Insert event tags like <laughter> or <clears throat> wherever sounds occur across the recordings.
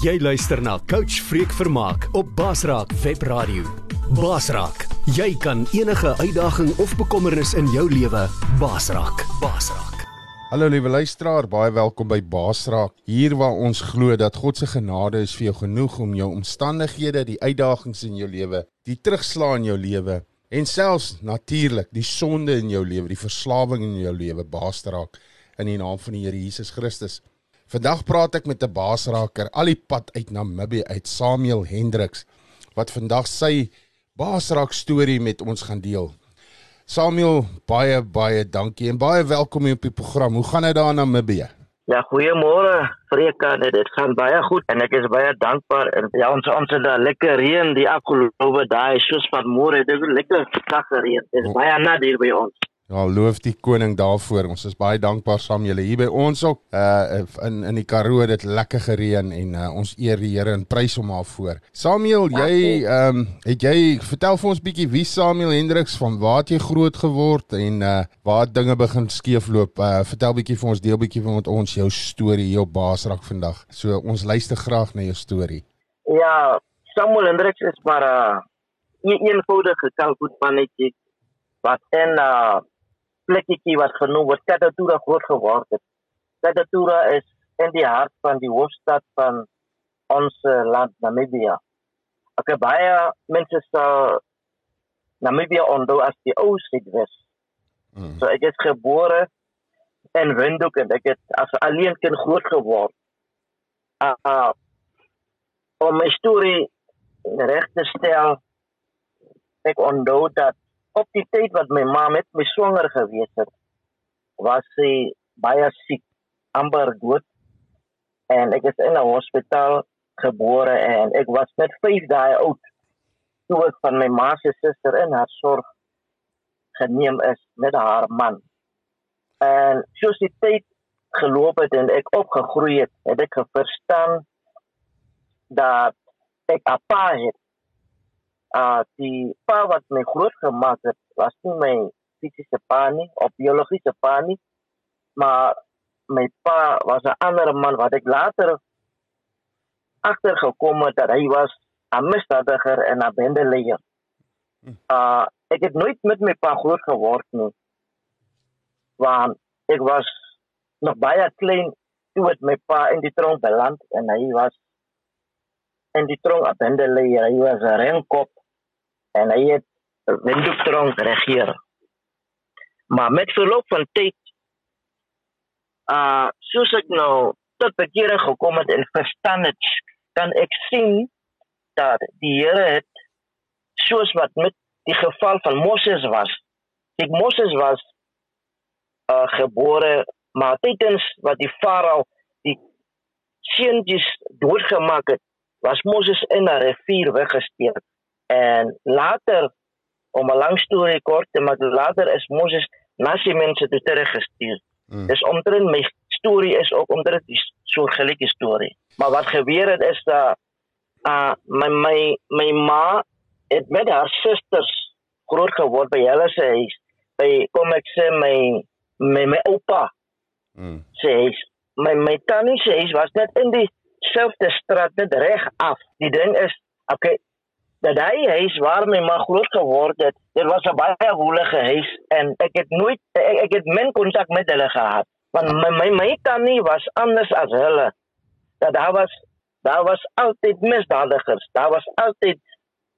Jy luister na Coach Freek Vermaak op Basraak Web Radio. Basraak, jy kan enige uitdaging of bekommernis in jou lewe basraak. Basraak. Hallo liewe luisteraar, baie welkom by Basraak. Hier waar ons glo dat God se genade is vir jou genoeg om jou omstandighede, die uitdagings in jou lewe, die terugslag in jou lewe en selfs natuurlik die sonde in jou lewe, die verslawing in jou lewe baas te raak in die naam van die Here Jesus Christus. Vandag praat ek met 'n baasraker al die pad uit Namibië uit Samuel Hendriks wat vandag sy baasraak storie met ons gaan deel. Samuel, baie baie dankie en baie welkom hier op die program. Hoe gaan dit daar in Namibië? Ja, goeiemôre. Freka, dit gaan baie goed en ek is baie dankbaar. En ja, ons ons het daar lekker reën die afgelope dae, soos van môre, dit is lekker sagte reën. Dit is baie nat hier by ons. Ja, loof die koning daarvoor. Ons is baie dankbaar saam julle hier by ons ook. Uh in in die Karoo dit lekker gereën en uh, ons eer die Here en prys hom daarvoor. Samuel, jy ehm um, het jy vertel vir ons bietjie wie Samuel Hendriks van waar het jy groot geword en uh waar het dinge begin skeefloop? Uh vertel bietjie vir ons, deel bietjie van ons jou storie hier op Basrak vandag. So ons luister graag na jou storie. Ja, Samuel Hendriks is maar 'n uh, een eenvoudige kalkoetmannetjie wat en uh plekkie wat genoem word Katatura groot geword het. Katatura is in die hart van die hoofstad van ons uh, land Namibia. Ek baie mense sal Namibia onthou as die ou Suidwes. Mm. So ek is gebore in Windhoek en ek het as alleen kind groot geword. Uh, uh om my storie reg te stel ek onthou dat op die tyd wat my ma met my swanger gewees het, was sy baie siek, amper dood. En ek is in 'n hospitaal gebore en ek was net 5 dae oud toe ek van my ma se suster in haar sorg geneem is met haar man. En soos die tyd geloop het en ek opgegroei het, het ek verstaan dat ek 'n pa het uh die pa wat my groot gemaak het was nie my fisiese pa nie of biologiese pa nie maar my pa was 'n ander man wat ek later agtergekom het dat hy was 'n misdadiger en 'n bendeleier. Uh ek het nooit met my pa groot geword nie. Want ek was nog baie klein toe met my pa in die tronk beland en hy was in die tronk 'n bendeleier. Hy was 'n renkop en hy het Windhoek regeer. Maar met verloop van tyd uh soos ek nou tot bekering gekom het en verstaan het, kan ek sien dat die Here het soos wat met die geval van Moses was. Ek Moses was uh gebore maar tydens wat die farao die seuntjies doodgemaak het, was Moses in 'n rivier weggesteek. En later, om een lang story kort te maken, later is Moses na die mensen toe teruggestuurd. Mm. Dus omtrent mijn story is ook omtrent die soortgelijke story. Maar wat gebeurt is dat uh, mijn, mijn, mijn ma het met haar zusters groot geworden bij hulle se huis. By kom ek sê my my my oupa. Mm. Se huis. My my tannie se huis was net in dieselfde straat net reg af. Die ding is, okay, dat hy huis waar my ma groot geword het, dit was 'n baie woelige huis en ek het nooit ek, ek het min kontak met hulle gehad. Want my my, my tannie was anders as hulle. Dat daar was daar was altyd misdadigers, daar was altyd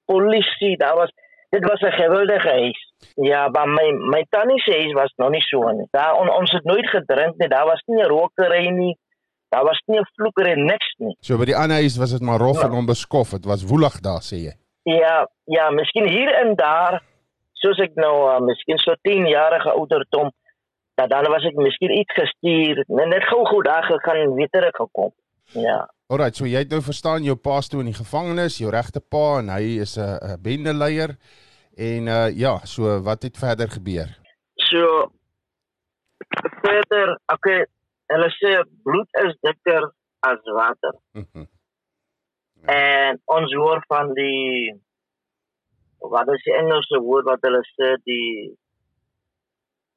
polisie, daar was dit was 'n geweldige huis. Ja, maar my my tannie se huis was nog nie so nie. Daar on, ons het nooit gedrink nie, daar was nie rokery nie. Daar was nie vloekery niks nie. So by die ander huis was dit maar rof ja. en onbeskof. Dit was woelig daar sê jy. Ja, ja, miskien hier en daar soos ek nou uh, miskien so 10 jarige ouderdom dat dan was ek miskien iets gestuur net net gou gou daar gegaan weer terug gekom. Ja. Alright, so jy het nou verstaan jou pa toe in die gevangenis, jou regte pa en hy is 'n bendeleier en uh ja, so wat het verder gebeur? So verder, okay, hulle sê bloed is dikker as water. Mhm. En ons hoor van die wat is die Engelse woord wat hulle sê die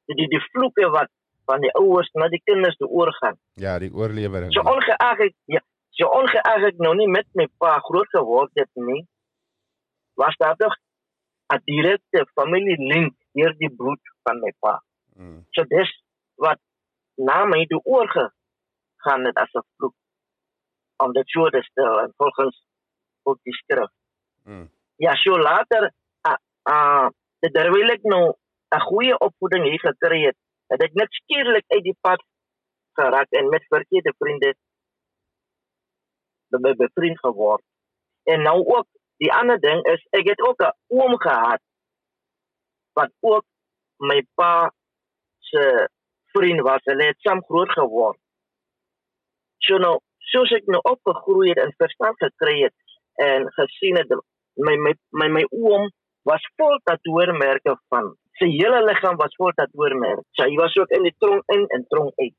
die die, die vloeke wat van die ouers na die kinders toe oorgaan. Ja, die oorlewering. So ongeag ja, So ongeag ek nou nie met my pa groot geword het nie, was daar tog 'n direkte familielink deur die bloed van my pa. Mm. So dis wat na my toe oorgegaan het as 'n vloek om dit so te stel en volgens ook die skrif. Mm. Ja, so later ah uh, uh, terwyl ek nou 'n goeie opvoeding hier gekry het, het ek net skielik uit die pad geraak en met verkeerde vriende be bevriend geword. En nou ook die ander ding is ek het ook 'n oom gehad wat ook my pa se vriend was. Hulle het saam groot geword. So nou, soos ek nou opgegroei het en verstand gekry het en gesien het my my my, my oom was vol tatoeëermerke van sy hele liggaam was vol tatoeëermerke. So hy was ook in die tronk in en tronk uit.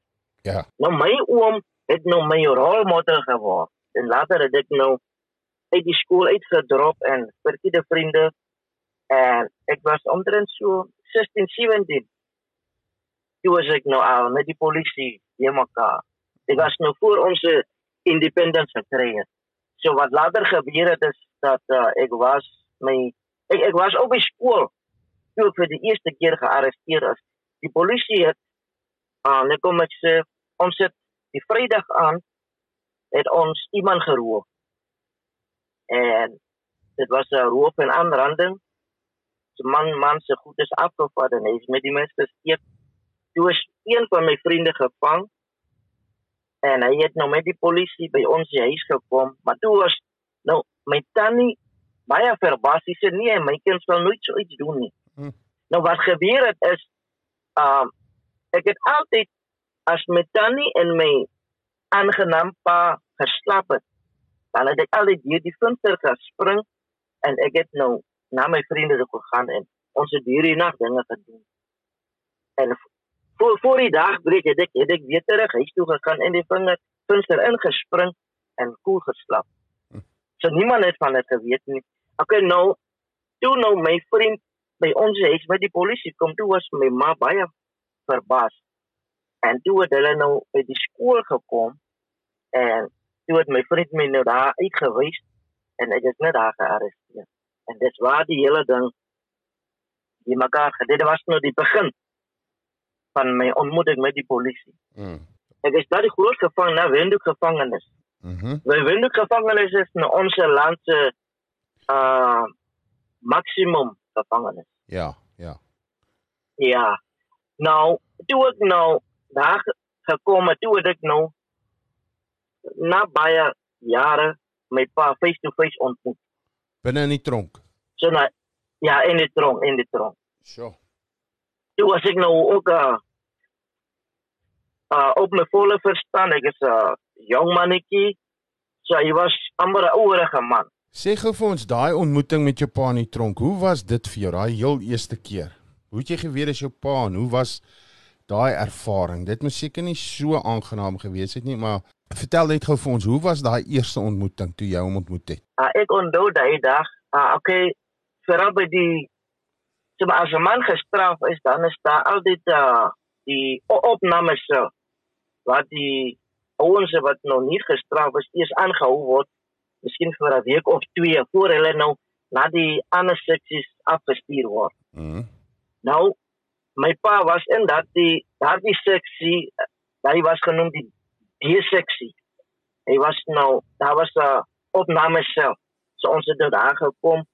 Ja. Nou my oom het nou my rolmodel geword. En later het ek nou uit die skool uitgedrop en verkeerde vriende en ek was omtrent so 16, 17. Toe was ek nou al met die polisie hier mekaar. Ek was nou voor ons independence gekry het. So wat later gebeur het is dat uh, ek was my ek, ek was op skool toe ek vir die eerste keer gearresteer is. Die polisie het uh, net kom ek sê ons het die Vrydag aan het ons iemand geroof. En dit was 'n roof en aanranding. So man man se goed is afgevat en hy is met die mens gesteek. Toe is een van my vriende gevang. En hy het nou met die polisie by ons huis gekom, maar toe was nou my tannie baie verbaas. Sy sê nee, my kind sal nooit so iets doen nie. Hm. Nou wat gebeur het is um ek het altyd as my tannie en my aangenaam pa geslaap het, dan het ek altyd deur die venster gespring en ek het nou na my vriende toe gegaan en ons het hierdie nag dinge gedoen. En voor voor die dag breek het ek het ek weer terug huis toe gegaan en die vinger venster ingespring en koel geslaap. So niemand het van dit geweet nie. Okay, nou toe nou my vriend by ons huis met die polisie kom, toe was my ma baie verbaas. En toe het hulle nou by die skool gekom en toe het my vriend my nou daar uitgewys en ek is net daar gearresteer. En dit was die hele ding die mekaar gedit was nou die begin van my ontmoeting met die polisie. Mm. Ek is daar die groot gevang na Windhoek gevangenis. Mhm. Mm By Windhoek gevangenis is nou ons land se uh maksimum gevangenis. ja, ja. Ja. Nou, toe ek nou daar ge- gekom het, toe het ek nou na baie jare my pa face to face ontmoet. Binne in die tronk. So nou ja, in die tronk, in die tronk. Sjoe. Toe was ek nou ook uh, uh op my volle verstand. Ek is 'n jong mannetjie. So hy was amper 'n ouerige man. Sê gou vir ons daai ontmoeting met jou pa in die tronk. Hoe was dit vir jou daai heel eerste keer? Hoe het jy geweet as jou pa en hoe was daai ervaring? Dit moes seker nie so aangenaam gewees het nie, maar vertel net gou vir ons, hoe was daai eerste ontmoeting toe jy hom ontmoet het? Uh, ek onthou daai dag. Uh, okay, veral by die so maar as 'n man gestraf is, dan is daar altyd uh, die opnames wat die ouens wat nog nie gestraf is, eers aangehou word, miskien vir 'n week of twee voor hulle nou na die ander seksies afgestuur word. Mhm. Nou, my pa was in dat die daardie seksie, hy was genoem die D-seksie. Hy was nou, daar was 'n opname self. So ons het nou daar gekom.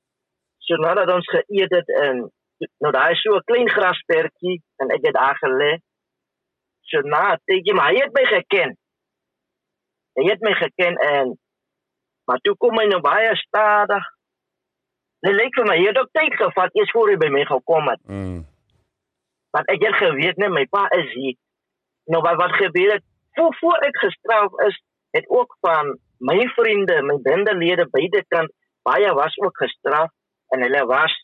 So nadat ons geëet het en nou daar is so 'n klein grasperkie en ek het daar gelê. So na, tydjie maar hy het my geken. Hy het my geken en maar toe kom hy nou baie stadig. Dit lyk vir my hy het ook tyd gevat eers voor hy by my gekom het Mm. want ek het geweet net my pa is hier. Nou wat wat gebeur het voor voor ek gestraf is, het ook van my vriende, my bendelede beide kant baie was ook gestraf en hulle was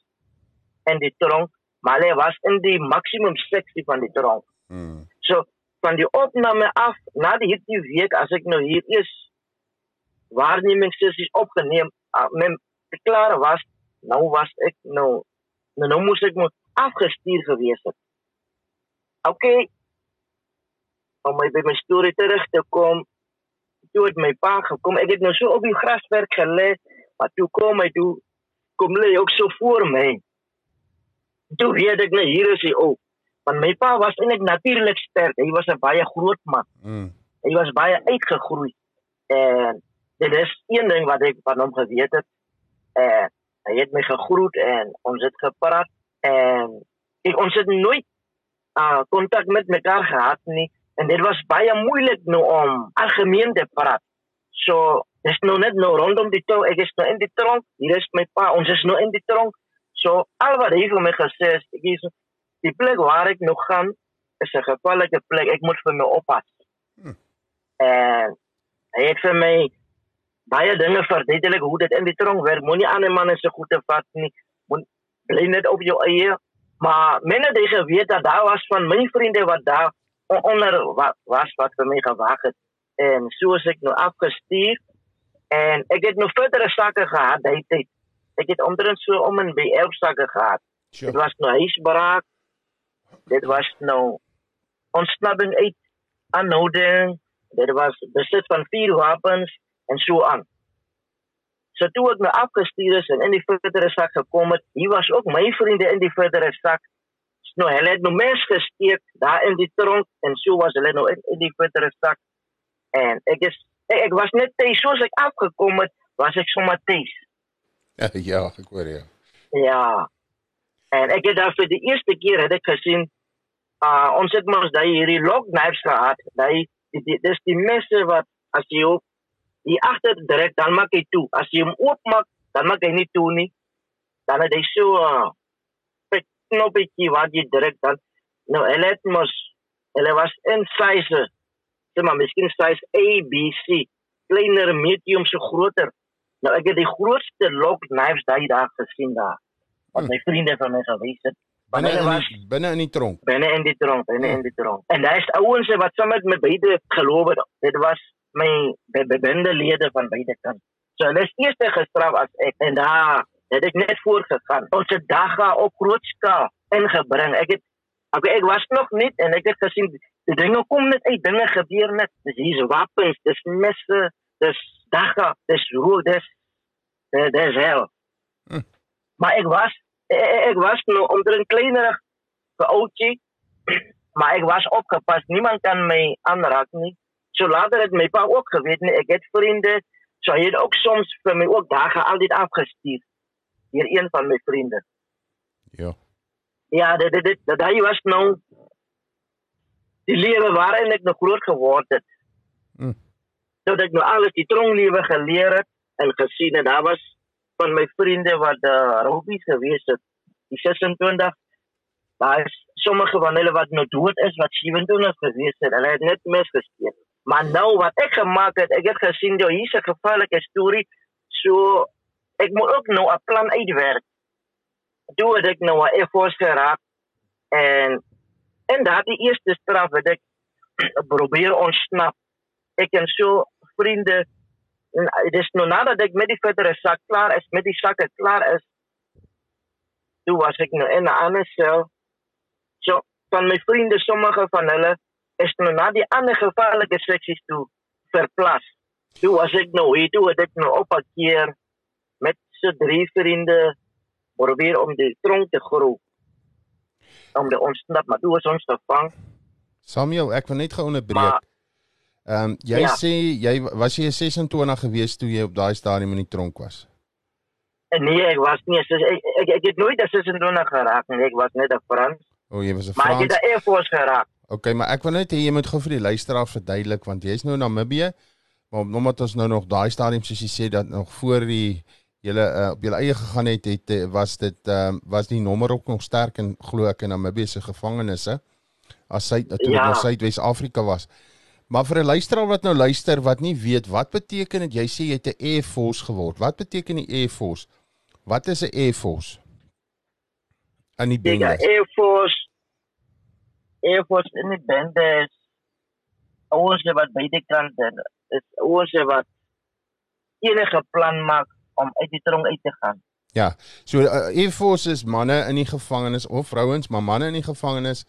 in die tronk, maar hulle was in die maksimum seksie van die tronk. Mm. So van die opname af na die hierdie week as ek nou hier is waarnemingssessies opgeneem, uh, men klaar was, nou was ek nou nou, nou moes ek moet afgestuur gewees het. Okay. Om my by my storie terug te kom, Toe het my pa gekom. Ek het nou so op die graswerk gelê, maar toe kom hy toe kom lê ook so voor my. Toe weet ek net hier is hy ook. Want my pa was eintlik natuurlik sterk. Hy was 'n baie groot man. Mm. Hy was baie uitgegroei. En dit is een ding wat ek van hom geweet het. En hy het my gegroet en ons het gepraat en ek ons het nooit uh kontak met mekaar gehad nie en dit was baie moeilik nou om algemeen te praat. So dis nou net nou rondom die tronk. Ek is nou in die tronk. Hier is my pa. Ons is nou in die tronk. So al wat hy vir my gesê het, ek is die plek waar ek nog gaan is 'n gevaarlike plek. Ek moet vir my oppas. Hm. En hy het vir my baie dinge verduidelik hoe dit in die tronk werk. Moenie ander manne se goede vat nie. Moet bly net op jou eie. Maar men het geweet dat daar was van my vriende wat daar onder wa- was wat vir my gewag het. En so is ek nou afgestuur en ek het nog verdere sake gehad daai tyd. Ek het omtrent so om en by 11 sake gehad. Dit Sure. was nou huisbraak. Dit was nou ontsnapping uit aanhouding. Dit was besit van vier wapens en so aan. So toe ek nou afgestuur is en in die verdere sak gekom het, hier was ook my vriende in die verdere sak. Nou hulle het nou mes gesteek daar in die tronk en so was hulle nou in, in die verdere sak. En ek is ek, ek was net tuis soos ek afgekom het, was ek sommer tuis. <laughs> ja, ek hoor jou. Ja. En ek het daar vir die eerste keer het ek gesien uh ons het mos daai hierdie lock knives gehad. Daai die- die- dis die messe wat as jy op die agter druk dan maak hy toe. As jy hom oopmaak, dan maak hy nie toe nie. Dan het hy so uh, knoppie wat jy druk dan nou hulle het mos hulle was in size sê maar miskien size A, B, C. Kleiner, medium, so groter. Nou ek het die grootste lock knives daai daar gesien daar. Wat Hm. my vriende van my gewys het. Binne in was die, binne in die tronk. binne in die tronk, binne Hm. in die tronk. En daar is ouens wat saam met my beide geloof het. Dit was my be- be- bendelede van beide kante. So hulle is eers gestraf as ek en daar het ek net voorgegaan. Ons het daga op groot skaal ingebring. Ek het ek, ek was nog nie en ek het gesien die dinge kom net uit, dinge gebeur net. Dis hier's wapens, dis messe, dis daga, dis rook, dis dis dis hel. Hm. Maar ek was ek, ek was nou omtrent kleinerig vir oudjie, maar ek was opgepas. Niemand kan my aanraak nie. So later het my pa ook geweet nie. Ek het vriende, so hy het ook soms vir my ook dae altyd afgestuur. Hier een van my vriende. Ja. Ja, dit dit dit dat hy was nou die lewe waarin ek nog groot geword het. Mm. Tot ek nou alles die tronklewe geleer het en gesien en daar was van my vriende wat uh, Robies gewees het. Die 26 daar is sommige van hulle wat nou dood is wat 27 gewees het. Hulle het net misgesteek. Maar nou wat ek gemaak het, ek het gesien jou hier's 'n gevaarlike storie. So ek moet ook nou 'n plan uitwerk. Toe het ek nou 'n Air Force geraak en en daardie eerste straf het ek <clears throat> probeer ontsnap. Ek en so vriende en dit is nou nadat ek met die verdere sak klaar is, met die sakke klaar is, toe was ek nou in 'n ander sel. So van my vriende, sommige van hulle is nou na die ander gevaarlike seksies toe verplas. Toe was ek nou hier toe het ek nou op 'n keer met so drie vriende probeer om die tronk te groei. Om te ontsnap, maar toe was ons gevang. Samuel, ek wil net gou onderbreek. Ehm um, jy Ja. sê jy was jy 26 gewees toe jy op daai stadium in die tronk was. En nee, ek was nie, so, ek, ek ek het nooit as 26 geraak nie. Ek was net 'n Frans, O, oh, jy was 'n maar ek het Frans. 'n Air Force geraak. Okay, maar ek wil net hê jy moet gou vir die luisteraar verduidelik want jy's nou in Namibië, maar omdat ons nou nog daai stadium soos jy sê dat nog voor die julle uh, op julle eie gegaan het, het eh, was dit ehm um, was die nommer ook nog sterk en glo ek in Namibië se gevangenisse as sy Ja. ja. nog Suidwes-Afrika was. Maar vir 'n luisteraar wat nou luister wat nie weet wat beteken dit jy sê jy het 'n Air Force geword. Wat beteken die Air Force? Wat is 'n Air Force? In die Ek bendes. Air Force Air Force in die bende is ouens wat beide kante is ouens wat enige plan maak om uit die tronk uit te gaan. Ja. So uh, Air Force is manne in die gevangenis of vrouens, maar manne in die gevangenis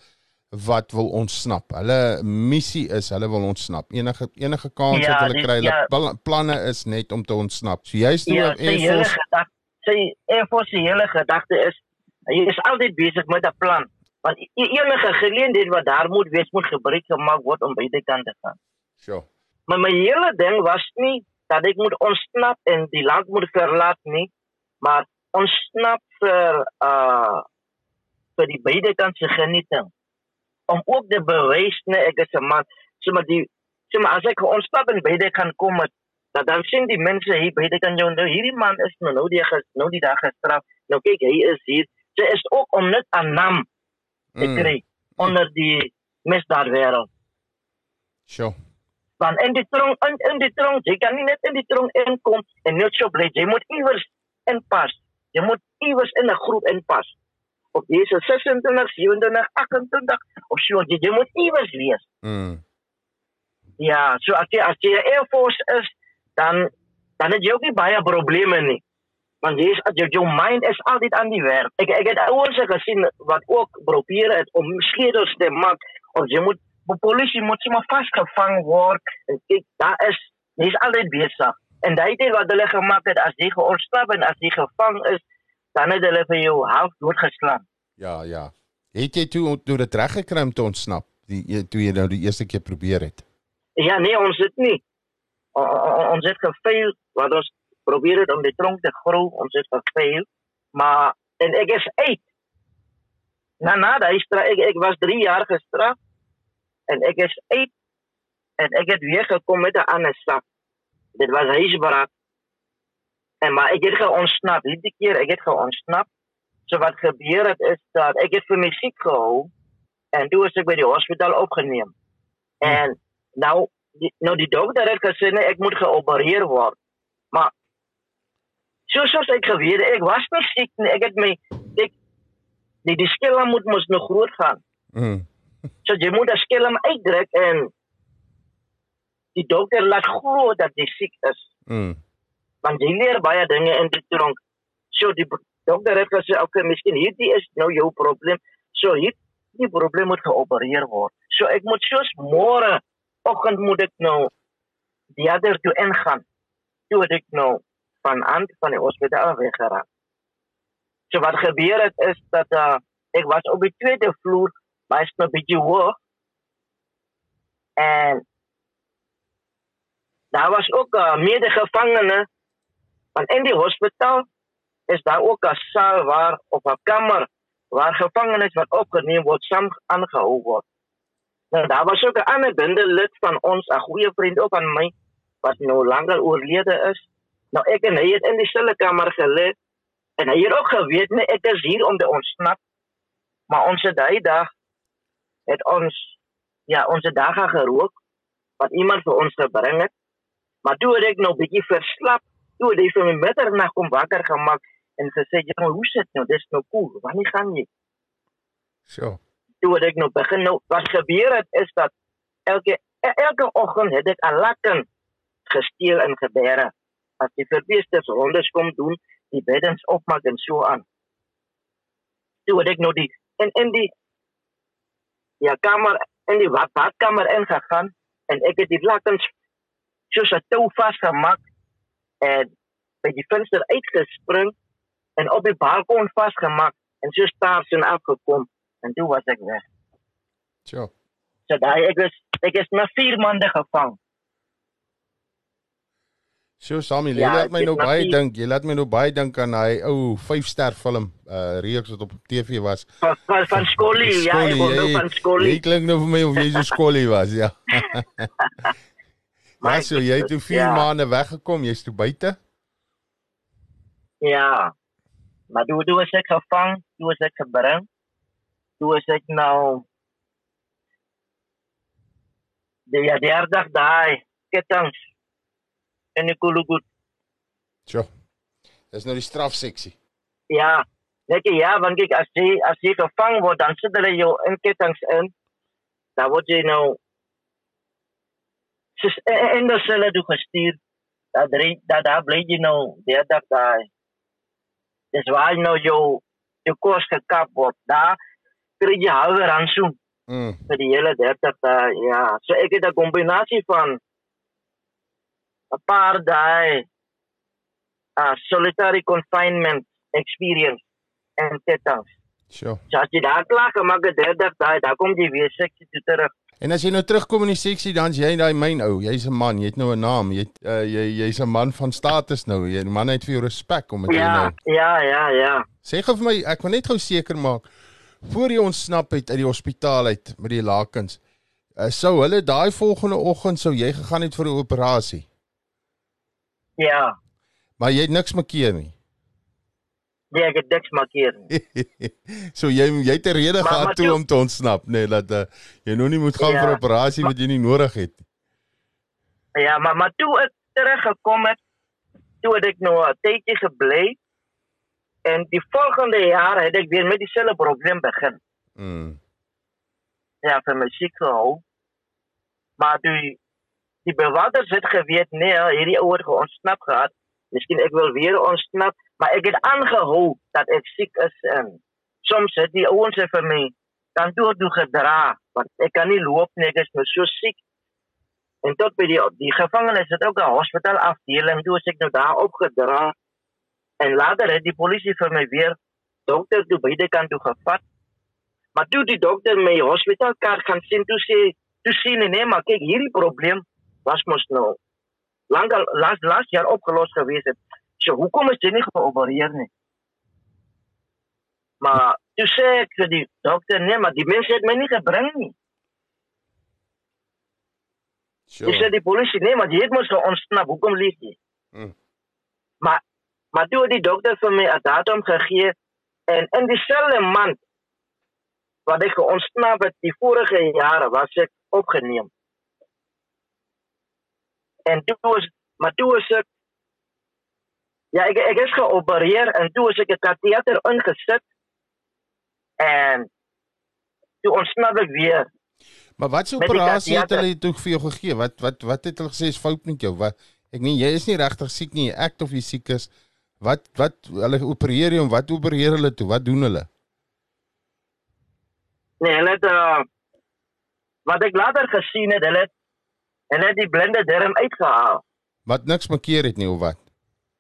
wat wil ontsnap. Hulle missie is hulle wil ontsnap. Enige enige kans Ja, wat hulle kry, hulle ja. pla- planne is net om te ontsnap. So jy's toe Ja, Air Force. gedagte, sy Air Force se hele gedagte is hy is altyd besig met 'n plan. Want e- enige geleentheid wat daar moet wees, moet gebruik gemaak word om beide kante te gaan. Sure. Maar my hele ding was nie dat ek moet ontsnap en die land moet verlaat nie, maar ontsnap vir uh vir die beide kante se genieting. Om ook te bewys nee ek is 'n man. So maar die so maar as ek ontsnap en beide kan kom het, dat dan sien die mense hier beide kan jou nou hierdie man is nou nou die ges, nou die dag gestraf. Nou kyk hy is hier. Sy is ook om net aan naam te Mm, kry onder die misdaadwêreld. Sure. Want in die tronk in, in die tronk, jy kan nie net in die tronk inkom en net so bly. Jy moet iewers inpas. Jy moet iewers in 'n groep inpas. Op deze 26, 27, 28 of so, jy, jy moet iewers wees. Mm. Ja, so as jy as jy 'n Air Force is, dan dan het jy ook nie baie probleme nie. Want jy is jou, jou mind is altyd aan die werk. Ek ek het ouens gesien wat ook probeer het om sleutels te maak of jy moet die polisie moet sommer vasgevang word. En kyk, daar is jy's altyd besig. En daai ding wat hulle gemaak het as jy geontsnap en as jy gevang is, dan het hulle vir jou half doodgeslaan. Ja, ja. Het jy toe toe dit reg gekry om te ontsnap? Die toe jy nou eerste keer probeer het. Ja, nee, ons het nie. O, o, o- ons het gefaal wat ons probeer het om die tronk te groei, ons het. Maar en ek is uit. Na na daai ek ek was 3 jaar gestraf en ek is uit en ek het weer gekom met 'n ander stap. Dit was huisbraak. En maar ek het geontsnap. Hierdie keer ek het geontsnap. So wat gebeur het is dat ek het vir my siek gehou en toe is ek by die hospitaal opgeneem. En nou die, nou die dokter het gesê nee, ek moet geopereer word. Maar soos soos ek geweet ek was nie siek nie. Ek het my ek die die skelm moet mos nog groot gaan. Mm. So jy moet die skelm uitdruk en die dokter laat glo dat jy siek is. Mm. Want jy leer baie dinge in die tronk. So die dokter het gesê, "Oké, miskien hierdie is nou jou probleem. So hierdie probleem moet geopereer word." So ek moet soos môre oggend moet ek nou die ander toe ingaan. Toe ek nou van aan van die hospitaal weggeraak. So wat gebeur het is dat uh, ek was op die tweede vloer, maar is nou 'n bietjie hoog. En daar was ook uh, medegevangene want in die hospitaal is daar ook 'n saal waar op 'n kamer waar gevangenes wat opgeneem word saam aangehou word. Nou daar was ook 'n ander bendelid van ons, 'n goeie vriend ook van my wat nou langer oorlede is. Nou ek en hy het in dieselfde kamer gelê en hy het ook geweet nee, ek is hier om te ontsnap. Maar ons het daai dag het ons ja, ons het daga gerook wat iemand vir ons gebring het. Maar toe het ek nou bietjie verslap. Toe het hy vir my middernag kom wakker gemaak en gesê, "Jong, hoe sit nou? Dis nou cool. Wanneer gaan jy?" Sure. Toe het ek nou begin nou wat gebeur het is dat elke elke oggend het ek 'n lakken gesteel en gebeere. As die verbeesters rondes kom doen, die beddens opmaak en so aan. Toe het ek nou die in in die ja kamer in die bad- badkamer ingegaan en ek het die lakkens soos 'n tou vasgemaak en by die venster uitgespring en op die balkon vasgemaak en so staars en afgekom en toe was ek weg. Sure. So daai ek is ek is na 4 maande gevang. So Sammy, jy Ja, laat my ek nou baie nie- dink, jy laat my nou baie dink aan hy ou 5-ster film uh reeks wat op TV was. Van van, van skolie, ja, ek onthou jy- van skolie. Jy klink nou vir my of jy so skolie was, ja. <laughs> My Ja, so jy het toe 4 ja. maande weggekom, jy's toe buite. Ja. Maar toe toe is ek gevang, toe is ek gebring. Toe is ek nou die ja, derde dag daai kettinge en ek glo goed. So. Dis nou die strafseksie. Ja. Net ja, want kyk as jy as jy gevang word, dan sit hulle jou in kettinge in. Dan word jy nou sis en dan sal hulle gestuur. Dat drie dat daar bly jy nou derde dag daai. Dis waar nou jou jou kos gekap word. Daar kry jy halwe rantsoen. Mm. vir die hele 30 dae. Ja, so ek het 'n kombinasie van 'n paar dae uh solitary confinement experience en tetanus. Sjoe. So as jy daar klaar gemaak het 30 dae, dan kom jy weer toe terug. En as jy nou terugkom in die seksie dan's jy daai myn ou. Jy's 'n man, jy het nou 'n naam. Jy het, uh, jy jy's 'n man van status nou. Jy die man het vir jou respek omdat jy Ja, nou. ja, ja, ja. Sê gou vir my, ek wil net gou seker maak voor jy ontsnap het uit die hospitaal uit met die lakens. Uh, sou hulle daai volgende oggend sou jy gegaan het vir 'n operasie. Ja. Maar jy het niks makkeer nie. Nee, ek het niks markeer. nie. <laughs> so jy jy het 'n rede Maar- gehad toe toe- om te ontsnap, nê, nee, dat uh, jy nou nie moet gaan Ja, vir 'n operasie maar- wat jy nie nodig het nie. Ja, maar maar toe ek teruggekom het, toe het ek nou 'n tydjie gebly. En die volgende jaar het ek weer met dieselfde probleem begin. Mm. Ja, vir my siek gehou. Maar die die bewakers het geweet nee, hierdie ouer gaan ontsnap gehad. Miskien ek wil weer ontsnap, maar ek het aangehou dat ek siek is en soms het die ouens vir my dan toe toe gedra, want ek kan nie loop nie, ek is nou so siek. En tot by die die gevangenis het ook 'n hospitaal afdeling, toe ek nou daar opgedra. En later het die polisie vir my weer dokter toe beide kant toe gevat. Maar toe die dokter my hospitaalkaart gaan sien, toe sê toe sien hy nee, maar kyk hierdie probleem was mos nou lank al laas laas jaar opgelos gewees het. So hoekom is jy nie geopereer nie? Maar toe sê ek vir die dokter nee, maar die mense het my nie gebring nie. Sure. Dis sê die polisie nee, maar jy het mos ontsnap. Hoekom lieg jy? Mm. Maar maar toe het die dokter vir my 'n datum gegee en in dieselfde maand wat ek ontsnap het die vorige jare was ek opgeneem. En toe was maar toe was ek Ja, ek ek is geopereer en toe is ek 'n kateter ingesit en toe ontsnap ek weer. Maar wat die operasie het hulle toe vir jou gegee? Wat wat wat het hulle gesê is fout met jou? Wat ek meen jy is nie regtig siek nie, jy ek of jy siek is. Wat wat hulle opereer jou, wat opereer hulle toe? Wat doen hulle? Nee, hulle het uh, wat ek later gesien het, hulle het hulle het die blinde darm uitgehaal. Wat niks makkeer het nie of wat?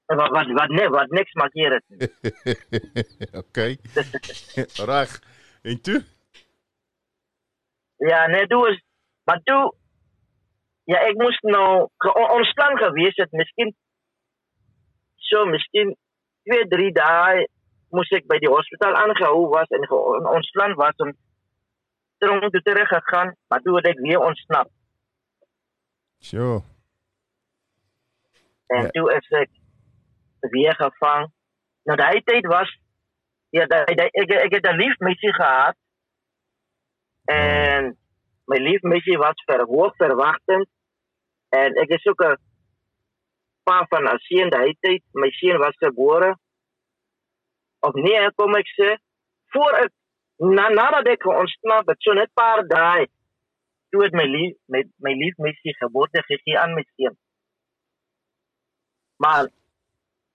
Wat wat wat nee, wat niks markeer het. nie. <laughs> okay. <laughs> Reg. En toe? Ja, nee, toe is maar toe ja, ek moes nou on- ontslaan gewees het, miskien so miskien 2, 3 dae moes ek by die hospitaal aangehou was en ontslaan was om tronk toe terug gegaan, maar toe het ek weer ontsnap. Sjoe. En Ja. toe is ek weer gevang. Nou daai tyd was ja, daai daai- ek ek het 'n liefmeisie gehad. En my liefmeisie was verhoog verwagtend en ek is ook 'n pa van 'n seun daai tyd. My seun was gebore. Of nee, kom ek sê, voor ek na nadat ek ontsnap het, so net paar dae toe het my lief met my liefmeisie geboorte gegee aan my seun. Maar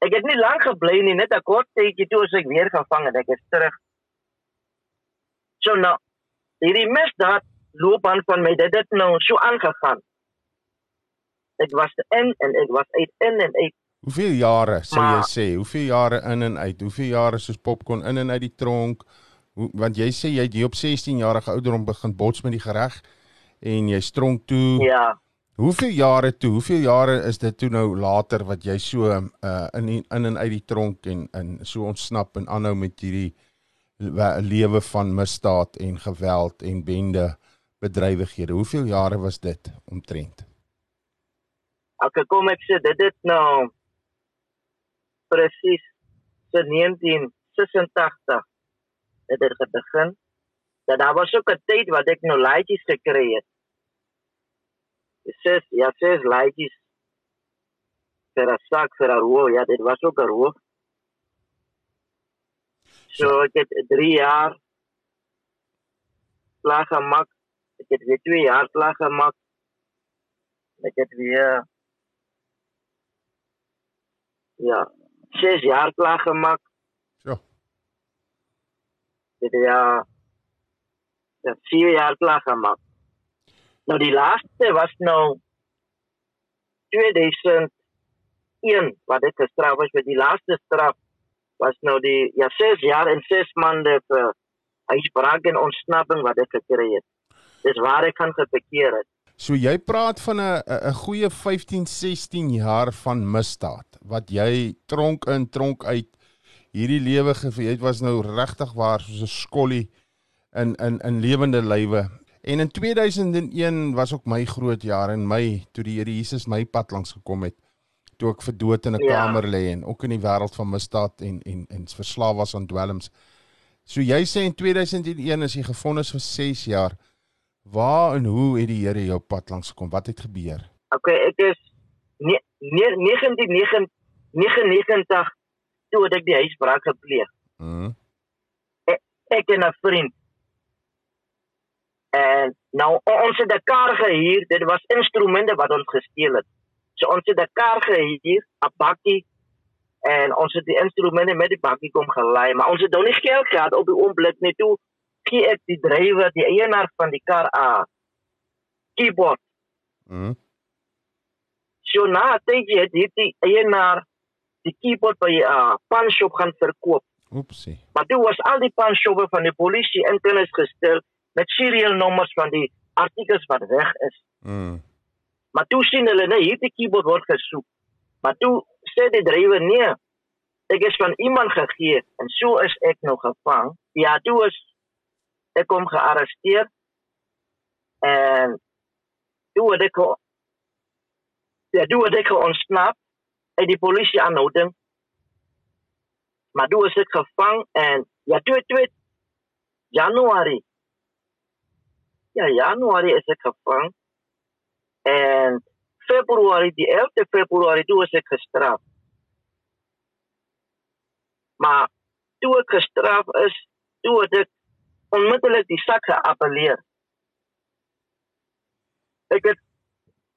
ek het nie lank gebly nie, net 'n kort tydjie toe as ek weer gevang het, ek is terug. So nou, hierdie misdaad loopbaan van my, dit het nou so aangegaan. Ek was in en ek was uit in en uit. Hoeveel jare sou jy sê? Hoeveel jare in en uit? Hoeveel jare soos popcorn in en uit die tronk? Hoe, want jy sê jy het hier op 16 jarige ouderdom begin bots met die gereg en jy stronk toe. Ja. Hoeveel jare toe? Hoeveel jare is dit toe nou later wat jy so uh in in en uit die tronk en in so ontsnap en aanhou met hierdie le- lewe van misdaad en geweld en bende bedrywighede. Hoeveel jare was dit omtrent? Ek kom ek sê dit het nou presies so 1986 het dit begin. Dat daar was ook 'n tyd wat ek nou laaitjies gekry het. Ses ja, ses laaitjies vir 'n sak vir 'n roof. Ja, dit was ook 'n roof. So ek het 3 jaar klaar gemaak. Ek het weer 2 jaar klaar gemaak. Ek het weer ja, 6 jaar klaar gemaak. So. Dit ja Ja, 4 jaar klaar gemaak. Nou die laaste was nou 2001 wat dit gestraf was met die laaste straf was nou die ja 6 jaar en 6 maande vir huisbraak en ontsnapping wat ek gekry het. Dis waar ek kan gebekeer het. So jy praat van 'n 'n goeie 15, 16 jaar van misdaad wat jy tronk in tronk uit hierdie lewe gevier. Jy was nou regtig waar soos 'n skollie in in in lewende lywe. En in 2001 was ook my groot jaar in my toe die Here Jesus my pad langs gekom het toe ek vir dood in 'n ja. kamer lê en ook in die wêreld van misdaad en en en verslaaf was aan dwelms. So jy sê in 2001 is jy gefonnis vir 6 jaar. Waar en hoe het die Here jou pad langs gekom? Wat het gebeur? Okay, ek is 1999 toe ek die huisbraak gepleeg. Mhm. Ek, ek en 'n vriend En nou ons het 'n kar gehuur, dit was instrumente wat ons gesteel het. So ons het 'n kar gehuur, 'n bakkie en ons het die instrumente met die bakkie kom gelei, maar ons het nou nie geld gehad op die oomblik net toe gee ek die drywer, die eienaar van die kar aan. Keyboard. Mhm. So na dit het die eienaar die keyboard by 'n uh, panshop gaan verkoop. Oepsie. Maar toe was al die panshoppe van die polisie in kennis gestel met serial nommers van die artikels wat weg is. Mm. Maar toe sien hulle net hierdie keyboard word gesoek. Maar toe sê die drywer nee. Ek is van iemand gegee en so is ek nog gevang. Ja, toe is ek kom gearresteer. En toe het ek Ja, toe het ek ontsnap uit die polisie aanhouding. Maar toe is ek gevang en ja, toe toe Januarie ja, Januarie is ek gevang. En Februarie, die 11de Februarie, toe is ek gestraf. Maar toe ek gestraf is, toe het ek onmiddellik die sak geappeleer. Ek het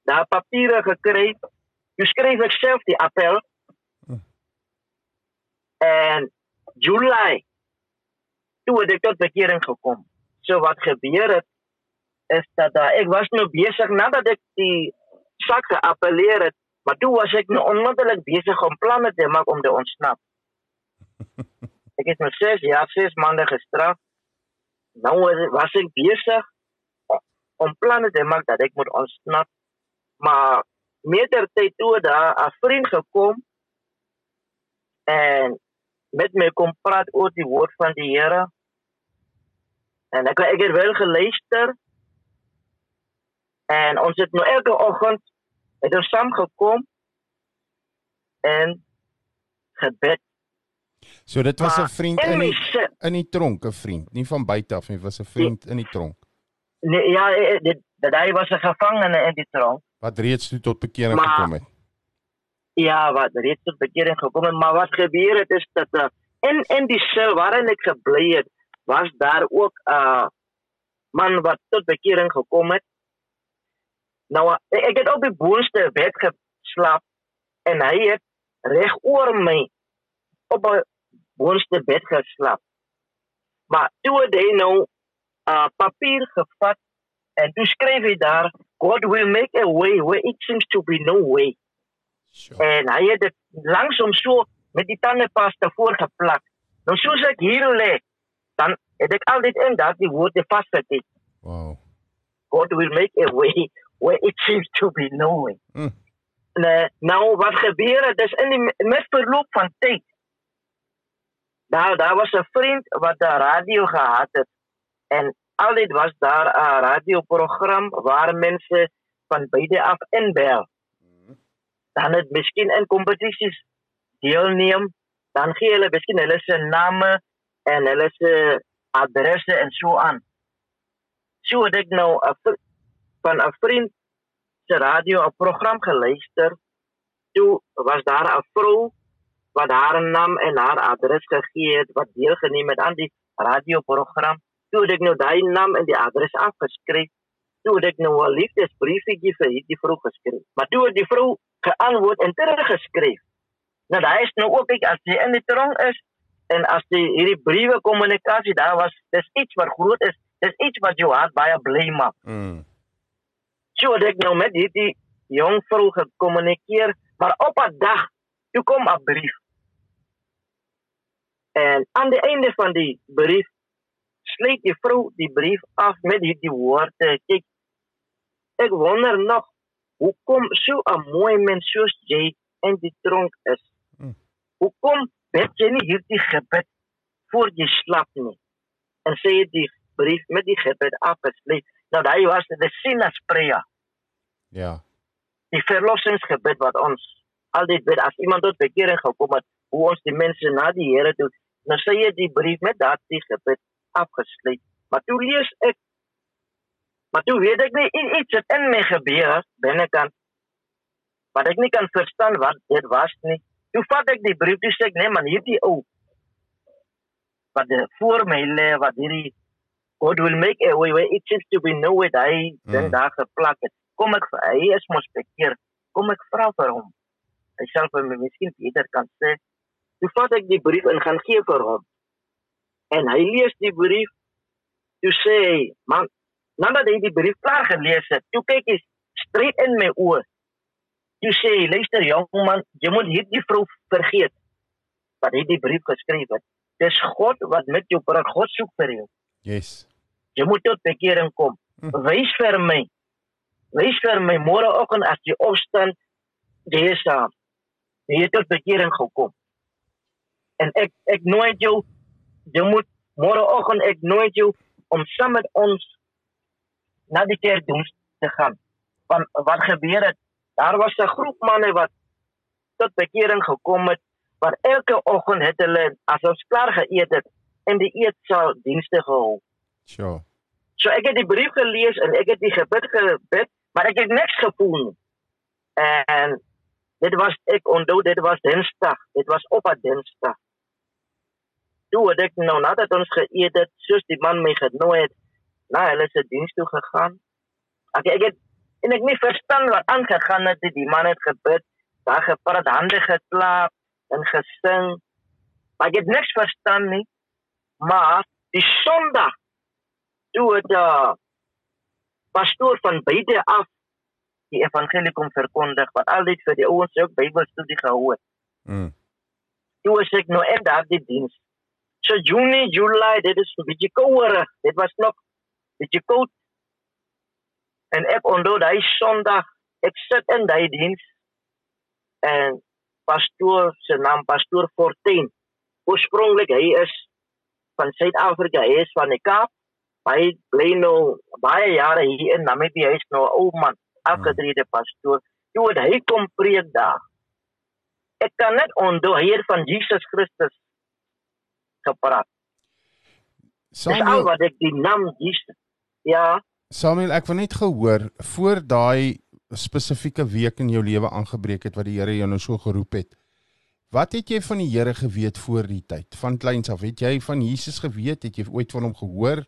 daar papiere gekry. Jy skryf ek self die appel. En July toe het ek tot bekering gekom. So wat gebeur het is dat uh, ek was nou besig nadat ek die sak geappeleer het, maar toe was ek nou onmiddellik besig om planne te maak om te ontsnap. ek <laughs> het nou 6 jaar, 6 maande gestraf. Nou was ek besig om planne te maak dat ek moet ontsnap. Maar meter tyd toe daar 'n vriend gekom en met my kom praat oor die woord van die Here. En ek ek het wel geluister En ons het nou elke oggend het ons saam gekom en gebid. So dit was 'n vriend in die, in die tronk, 'n vriend, nie van buite af nie, was 'n vriend in die tronk. Nee, ja, eh, eh, dit dat hy was 'n gevangene in die tronk. Wat reeds toe tot bekering maar, gekom het. Ja, wat reeds tot bekering gekom het, maar wat gebeur het is dat uh, in in die sel waarin ek gebly het, was daar ook 'n uh, man wat tot bekering gekom het Nou ek het op die boonste bed geslaap en hy het reg oor my op 'n boonste bed geslaap. Maar toe het hy nou 'n uh, papier gevat en toe skryf hy daar God will make a way where it seems to be no way. Sure. En hy het dit langsom so met die tandepasta voorgeplak. Nou soos ek hier lê, dan het ek al dit in daardie woorde vasgesit. Wow. God will make a way where it seems to be no way. Mm. Nee, nou wat gebeur het is in die met verloop van tyd. Daar daar was 'n vriend wat 'n radio gehad het en altyd was daar 'n radioprogram waar mense van beide af inbel. Mm. Dan het miskien in kompetisies deelneem, dan gee hulle miskien hulle se name en hulle se adresse en so aan. So het ek nou 'n van 'n vriend se radio 'n program geluister. Toe was daar 'n vrou wat haar naam en haar adres gegee het wat deelgeneem het aan die radioprogram. Toe het ek nou daai naam en die adres afgeskryf. Toe het ek nou 'n liefdesbriefie vir hierdie vrou geskryf. Maar toe het die vrou geantwoord en teruggeskryf. Nou daai is nou ook ek as jy in die tronk is en as die hierdie briewe kommunikasie daar was, dis iets wat groot is Dis iets wat jou hart baie bly maak. Mm. So het ek nou met hierdie jong vrou gekommunikeer, maar op 'n dag toe kom 'n brief. En aan die einde van die brief sluit die vrou die brief af met hierdie woorde: "Kyk, ek wonder nog hoekom so 'n mooi mens soos jy in die tronk is. Mm. Hoekom bid jy nie hierdie gebed voor jy slaap nie?" En sê die brief met die gebed afgesluit. Nou daai was die sinus prayer Ja. die verlossingsgebed wat ons altyd bid as iemand tot bekering gekom het, hoe ons die mense na die Here toe, nou sê jy die brief met daardie gebed afgesluit. Maar toe lees ek maar toe weet ek nie iets het in my gebeur binnekant wat ek nie kan verstaan wat dit was nie. Toe vat ek die brief sê ek nee man hierdie ou wat voor my lê wat hierdie God will make a way where it seems to be no way dat hy Mm. daar geplak het. Kom ek vir hy is mos bekeer. Kom ek vra vir hom. Hy self vir my miskien beter kan sê. Toe vat ek die brief en gaan gee vir hom. En hy lees die brief. Toe sê hy, man, nadat hy die brief klaar gelees het, toe kyk hy straight in my oë. Toe sê hy, luister jong man, jy moet hierdie vrou vergeet wat hy die brief geskryf het. Dis God wat met jou praat. God soek vir jou. Yes. Jy moet tot bekering kom. Hm. Wys vir my. Wys vir my môreoggend as jy opstaan, jy is daar. Jy het tot bekering gekom. En ek ek nooi jou jy moet môreoggend ek nooi jou om saam met ons na die kerkdiens te gaan. Want wat gebeur het? Daar was 'n groep manne wat tot bekering gekom het wat elke oggend het hulle as ons klaar geëet het in die eetsaal dienste gehou. Sure. So ek het die brief gelees en ek het die gebed gebid, maar ek het niks gevoel. En dit was ek onthou dit was Dinsdag. Dit was op 'n Dinsdag. Toe het ek nou nadat ons geëet het, soos die man my genooi het, na hulle se diens toe gegaan. Ek ek het en ek nie verstaan wat aangegaan het nie. Die man het gebid, daar gepraat, hande geklap en gesing. Maar ek het niks verstaan nie. Maar die Sondag toe het uh, pastoor van beide af die evangelie kom verkondig wat altyd vir die ouens ook Bybelstudie gehou het. Mm. Toe was ek nou in daardie diens. So Junie, July, dit is 'n bietjie kouer. Dit was nog bietjie koud. En ek onthou daai Sondag, ek sit in daai diens en pastoor se naam pastoor Fortuin. Oorspronklik hy is van Suid-Afrika, hy is van die Kaap. Hy bly nou baie jare hier in Namibië, hy is nou 'n ou man, afgetrede pastoor. Toe het hy kom preek daar. Ek kan net onthou hy het van Jesus Christus gepraat. Dis al Samuel, wat ek die naam Jesus. Ja, Samuel, ek wil net gehoor voor daai spesifieke week in jou lewe aangebreek het wat die Here jou nou so geroep het. Wat het jy van die Here geweet voor die tyd? Van kleins af, het jy van Jesus geweet? Het jy ooit van hom gehoor?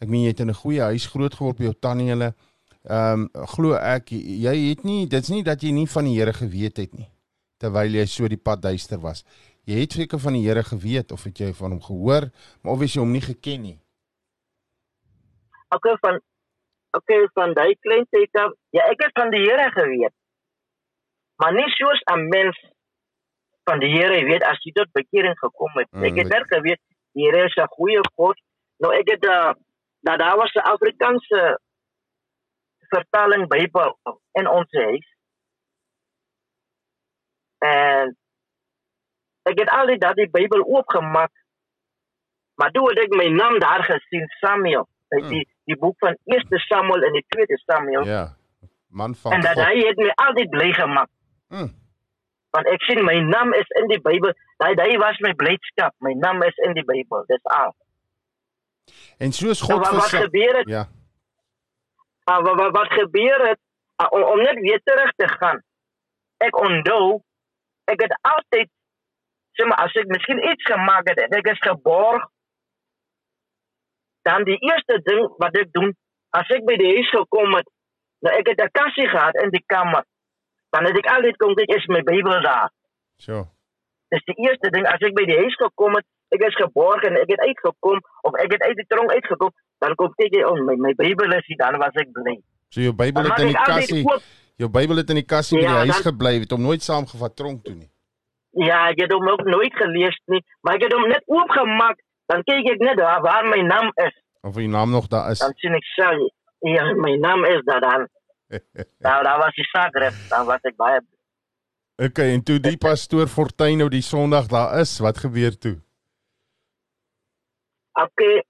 Ek meen jy het in 'n goeie huis groot geword by jou tannie hulle. Ehm um, glo ek jy het nie dit's nie dat jy nie van die Here geweet het nie terwyl jy so die pad duister was. Jy het seker van die Here geweet of het jy van hom gehoor, maar of jy hom nie geken nie. okay van okay van daai klein tyd af. Ja, ek het van die Here geweet. Maar nie soos 'n mens van die Here weet as jy tot bekering gekom het. Mm, Ek het ek- net geweet die Here is 'n goeie God. Nou ek het uh, dat daar was 'n Afrikaanse vertaling Bybel in ons huis. En ek het altyd dat die Bybel oopgemaak. Maar toe het ek my naam daar gesien, Samuel. Uit Hmm. die die boek van 1 Samuel en die 2 Samuel. Ja. Man van en dat God. hy het my altyd bly gemaak. Mm. Want ek sien my naam is in die Bybel. Daai daai was my blydskap. My naam is in die Bybel. Dis al. En soos Nou, God wat, wat vir Sa- gebeur het? Ja. Uh, wat, wat wat gebeur het uh, om, om net weer terug te gaan. Ek onthou ek het altyd sê maar as ek miskien iets gemaak het en ek is geborg dan die eerste ding wat ek doen as ek by die huis gekom het nou ek het 'n kassie gehad in die kamer dan het ek altyd kom kyk is my Bybel daar So. dis die eerste ding as ek by die huis gekom het ek is geborg en ek het uitgekom of ek het uit die tronk uitgekom Dan kom kyk jy om my my Bybel is hier, dan was ek bly. So jou Bybel het in die kassie, jou Bybel het in die kassie by die Ja, huis dan- gebly, het hom nooit saamgevat tronk toe nie. Ja, ek het hom ook nooit gelees nie, maar ek het hom net oopgemaak. Dan kyk ek net waar, waar my naam is. Of die naam nog daar is. Dan sien ek sê, ja, my naam is daar dan. <laughs> Nou, daar was die sagrif, dan was ek baie Okay, en toe die pastoor Fortuin nou die Sondag daar is, wat gebeur toe? Okay,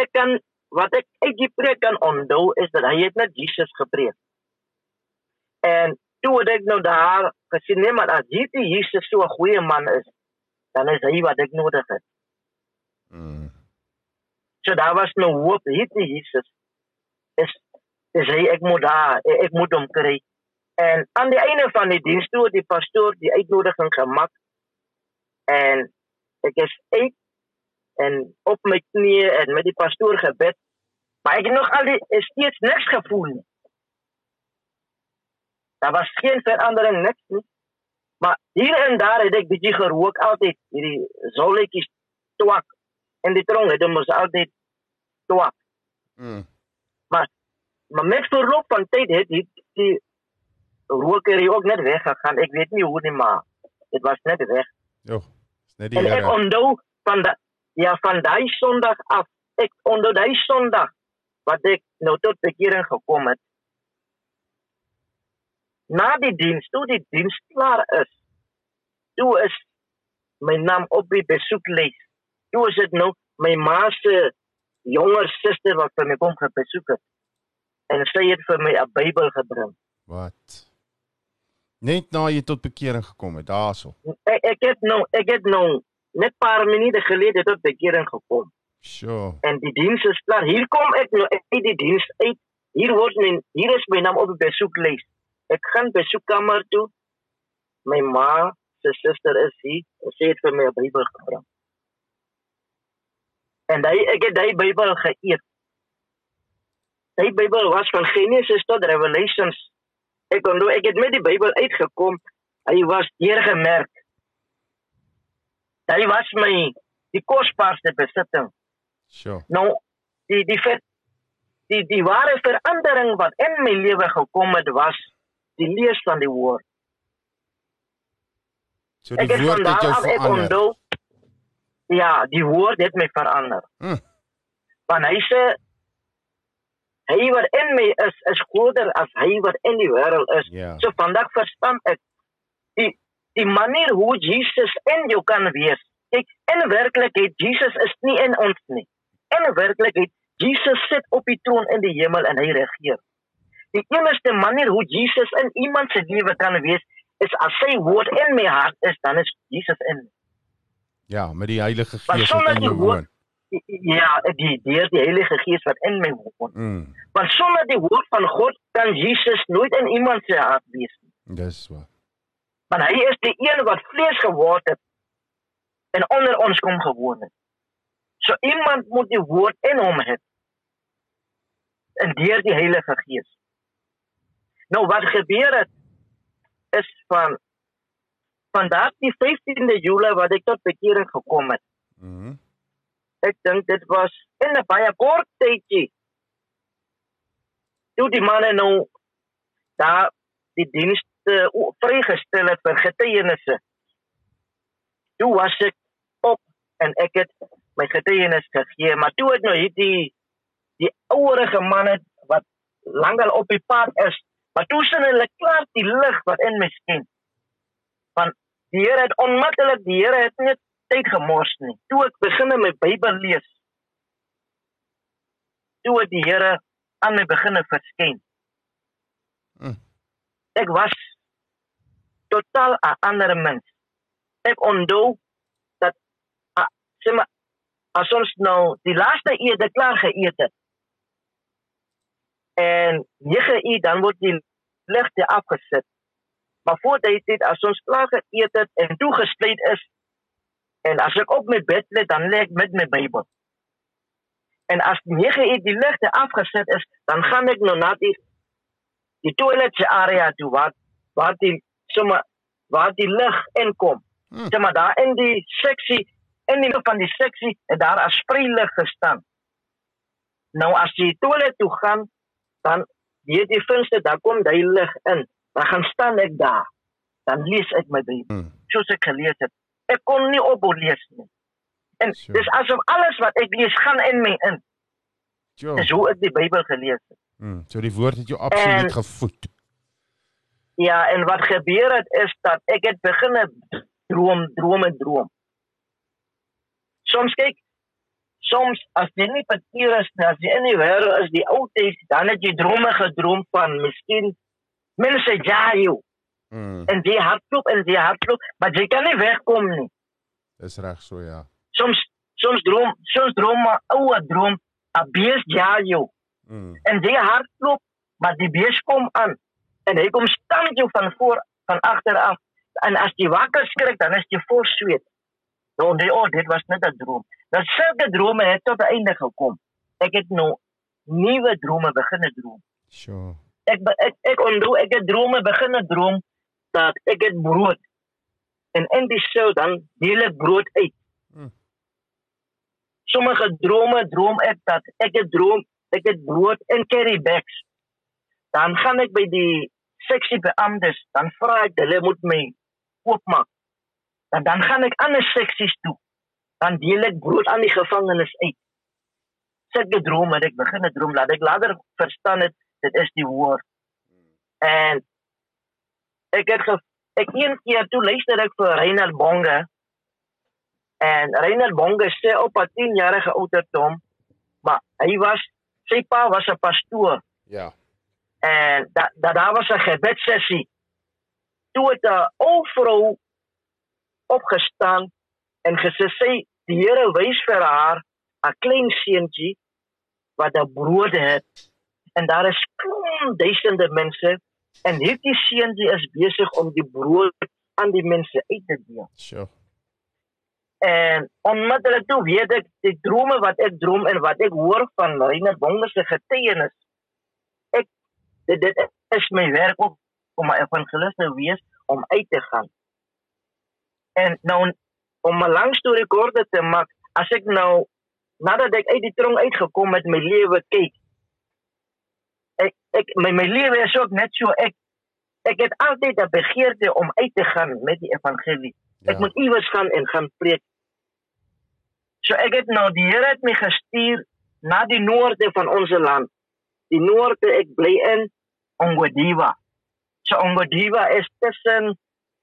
ek kan wat ek uit die preek kan onthou is dat hy het net Jesus gepreek. En toe het ek nou daar gesien nee maar as hierdie Jesus so 'n goeie man is, dan is hy wat ek nodig het. Mm. So daar was nou hoop hierdie Jesus is is hy ek moet daar ek moet hom kry. En aan die einde van die diens toe die pastoor die uitnodiging gemaak en ek is uit en op my knieë en met die pastoor gebid. Maar ek het nog al die is steeds niks gevoel nie. Daar was geen verandering niks nie. Maar hier en daar het ek bietjie gerook altyd hierdie zolletjies twak en die tronk het ons altyd twak. Mm. Maar met verloop van tyd het die, die rokerie ook net weggegaan. Ek weet nie hoe nie, maar dit was net weg. Jo, is net die En ek Here. onthou van da, ja van daai Sondag af. Ek onthou daai Sondag wat ek nou tot bekering gekom het. Na die diens, toe die diens klaar is, toe is my naam op die besoeklys. Toe is dit nou my ma se jonger suster wat vir my kom besoek het. En sy het vir my 'n Bybel gebring. Wat? Net na jy tot bekering gekom het, daarso. Ek, ek het nou ek het nou net paar minute gelede tot bekering gekom. Sjoe. en die diens is klaar. Hier kom ek nou uit die diens uit. Hier word my hier is my naam op die besoeklys. Ek gaan besoekkamer toe. My ma se suster is hier. Sy het vir my 'n Bybel gebring. En hy ek het daai Bybel geëet. Daai Bybel was van Genesis tot Revelations. Ek onthou ek het met die Bybel uitgekom. Hy was deurgemerk. Hy was my die kosbaarste besitting. Sjoe. Nou die die ver, die die ware verandering wat in my lewe gekom het was die lees van die woord. So die Ek woord het jou verander. onthou ja, die woord het my verander. Hm. Want hy sê hy wat in my is is groter as hy wat in die wêreld is. Ja. So vandag verstaan ek die die manier hoe Jesus in jou kan wees. Kyk, in werklikheid Jesus is nie in ons nie. In werklikheid Jesus sit op die troon in die hemel en hy regeer. Die enigste manier hoe Jesus in iemand se lewe kan wees is as sy woord in my hart is, dan is Jesus in. my. Ja, met die Heilige Gees wat in jou woon. Ja, die deur die Heilige Gees wat in my woon. Mm. Want sonder die woord van God kan Jesus nooit in iemand se hart wees nie. Dis wat. Want hy is die een wat vlees geword het en onder ons kom gewoon het. So iemand moet die woord in hom hê. En deur die Heilige Gees. Nou wat gebeur het is van van daardie 15de Julie wat ek tot bekering gekom het. Mhm. Ek dink dit was in 'n baie kort tydjie. Toe die manne nou daar die dienste o- vrygestel het vir getuienisse. Toe was ek op en ek het my getuienis gegee, maar toe het nou hierdie die ouerige manne wat lankal op die pad is, maar toe sien hulle klaar die lig wat in my skyn. Want die Here het onmiddellik die Here het net tyd gemors nie. Toe ek begin in my Bybel lees, toe het die Here aan my begin verskyn. Mm. Ek was totaal 'n ander mens. Ek onthou dat ah, sê maar as ons nou die laaste ete klaar geëet het en 9 uur dan word die ligte afgesit. Maar voor die tyd as ons klaar geëet het en toe gesluit is en as ek op my bed lê dan lê ek met my Bybel. En as 9 uur die ligte afgesit is, dan gaan ek nou na die die toiletse area toe waar waar die sommer waar die lig inkom. Hmm. Sê maar daar in die seksie in die van die seksie het daar 'n spreilig gestaan. Nou as jy toilet toe gaan, dan weet die venster daar kom daai lig in. Dan gaan staan ek daar. Dan lees ek my Bybel. Mm. Soos ek gelees het. Ek kon nie ophou lees nie. En Sure. dis asof alles wat ek lees gaan in my in. Jo. Dis hoe ek die Bybel gelees het. Mm. So die woord het jou absoluut En- gevoed. Ja, en wat gebeur het is dat ek het begin droom, drome droom. Soms kyk, soms as jy nie papier is, nie, as jy in die wêreld is, die ou tyd, dan het jy drome gedroom van miskien mense jaag jou Mm. en jy hardloop en jy hardloop, maar jy kan nie wegkom nie. Dis reg so ja. Soms soms droom, soms droom 'n oue droom, 'n bees jaag jou Mm. en jy hardloop, maar die bees kom aan en hy kom staan jou van voor van agter af en as jy wakker skrik dan is jy vol sweet. Nou nee, oh, dit was net 'n droom. Dat sulke drome het tot 'n einde gekom. Ek het nou nuwe drome begin droom. Sure. Ek ek ek onthou ek het drome begin droom dat ek het brood en in die sou dan deel ek brood uit. Hmm. Sommige drome droom ek dat ek het droom ek het brood in carry bags. Dan gaan ek by die seksie beamptes, dan vra ek hulle moet my oopmaak. Dan dan gaan ek ander seksies toe. Dan deel ek brood aan die gevangenes uit. Sulke drome het ek begin droom laat ek later verstaan het dit is die woord. En ek het ge, ek een keer toe luister ek vir Reinhard Bonge en Reinhard Bonge sê op 'n 10 jarige ouderdom maar hy was sy pa was 'n pastoor Ja. En dat da, daar was 'n gebedssessie. Toe het ou vrou opgestaan en sy die Here wys vir haar 'n klein seentjie wat 'n brood het en daar is klomp duisende mense en hierdie seentjie is besig om die brood aan die mense uit te deel. Sure. En onmiddellik toe weet ek die drome wat ek droom en wat ek hoor van Reinhard Bonge se getuienis. Ek dit, dit is my werk ook om 'n evangelis te wees om uit te gaan. En nou om 'n lang storie kort te maak, as ek nou nadat ek uit die tronk uitgekom het my lewe kyk. Ek ek my my lewe is ook net so ek ek het altyd 'n begeerte om uit te gaan met die evangelie. Ja. Ek moet iewers gaan en gaan preek. So ek het nou die Here het my gestuur na die noorde van ons land. Die noorde ek bly in Ongodiva. So Ongodiva is tussen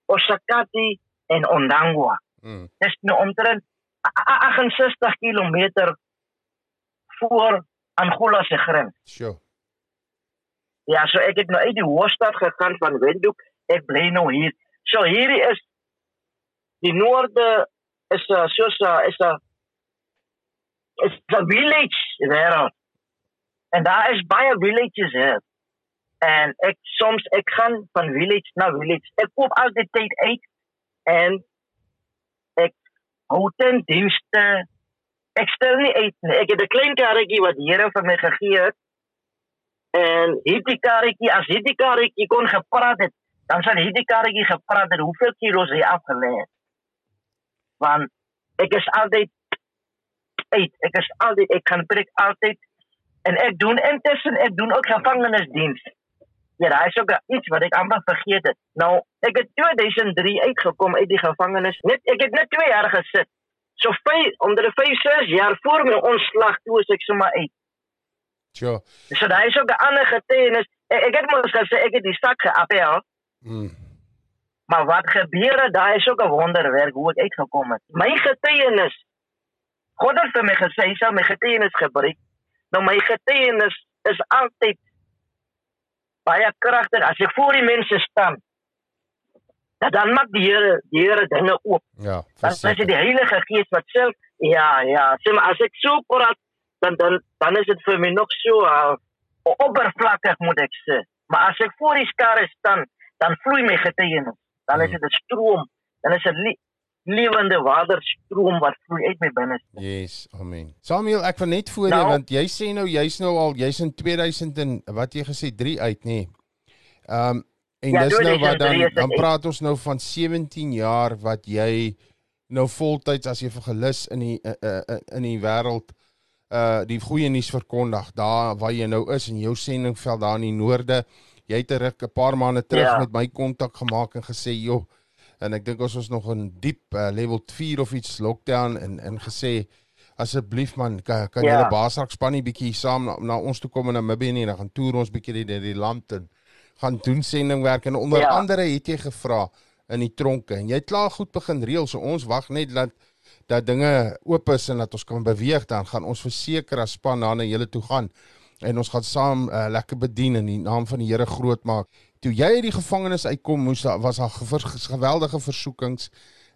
Osakati en Ondangwa. Mm. Dis nou omtrent a- a- 68 km voor Angola se grens. Sure. Ja, so ek het nou uit die hoofstad gegaan van Windhoek. Ek bly nou hier. So hierdie is die noorde is 'n soos 'n is 'n is 'n village wêreld. En daar is baie villages hier. En ek soms ek gaan van village na village. Ek koop altyd tyd uit en ek hou ten dienste. Ek stel nie uit nie. Ek het 'n klein karretjie wat die vir my gegee het. En hierdie karretjie, as hierdie karretjie kon gepraat het, dan sal hierdie karretjie gepraat het hoeveel kilos hy afgelê het. Want ek is altyd uit. Ek is altyd ek kan preek altyd en ek doen intussen ek doen ook gevangenisdiens. Ja, daar is ook iets wat ek amper vergeet het. Nou, ek het 2003 uitgekom uit die gevangenis. Net ek het net 2 jaar gesit. So vyf onder die 5 6 jaar voor my ontslag toe is ek sommer uit. Sure. So daar is ook 'n ander getuienis. Ek, ek het mos gesê ek het die sak geappel, Mm. maar wat gebeur het, daar is ook 'n wonderwerk hoe ek uitgekom het. My getuienis. God het vir my gesê hy sal my getuienis gebruik. Nou my getuienis is altyd baie kragtig as ek voor die mense staan. Dan, dan maak die Here die Here dinge oop. Ja. Dan is dit verseker. die Heilige Gees wat self ja, ja, sê maar as ek so praat dan dan dan is dit vir my nog so uh, oppervlakkig moet ek sê. Maar as ek voor die skare staan, dan vloei my getuienis. Dan is Hmm. dit 'n stroom, dan is dit lewende waterstroom wat vloei uit my binneste. Yes, amen. Samuel, ek wil net voor Nou- want jy sê nou jy's nou al jy's in 2000 en wat jy gesê 3 uit nê. Ehm um, en Ja, dis nou wat 2003 dan dan praat ons nou van 17 jaar wat jy nou voltyds as evangelis in die uh, uh, in die wêreld uh die goeie nuus verkondig daar waar jy nou is in jou sendingveld daar in die noorde. Jy het 'n paar maande terug Ja. met my kontak gemaak en gesê, "Joh, en ek dink ons was nog in diep uh, level 4 of iets lockdown en en gesê asseblief man kan, kan Ja. julle Basrak spannie bietjie saam na, na ons toe kom in Namibië nie dan gaan toer ons bietjie deur die land en gaan doen sendingwerk en onder Ja. andere het jy gevra in die tronke en jy het klaar goed begin reël so ons wag net dat dat dinge oop is en dat ons kan beweeg dan gaan ons verseker as span daar na julle toe gaan en ons gaan saam uh, lekker bedien in die naam van die Here groot maak. Toe jy uit die gevangenis uitkom, moes daar was daar geweldige versoekings,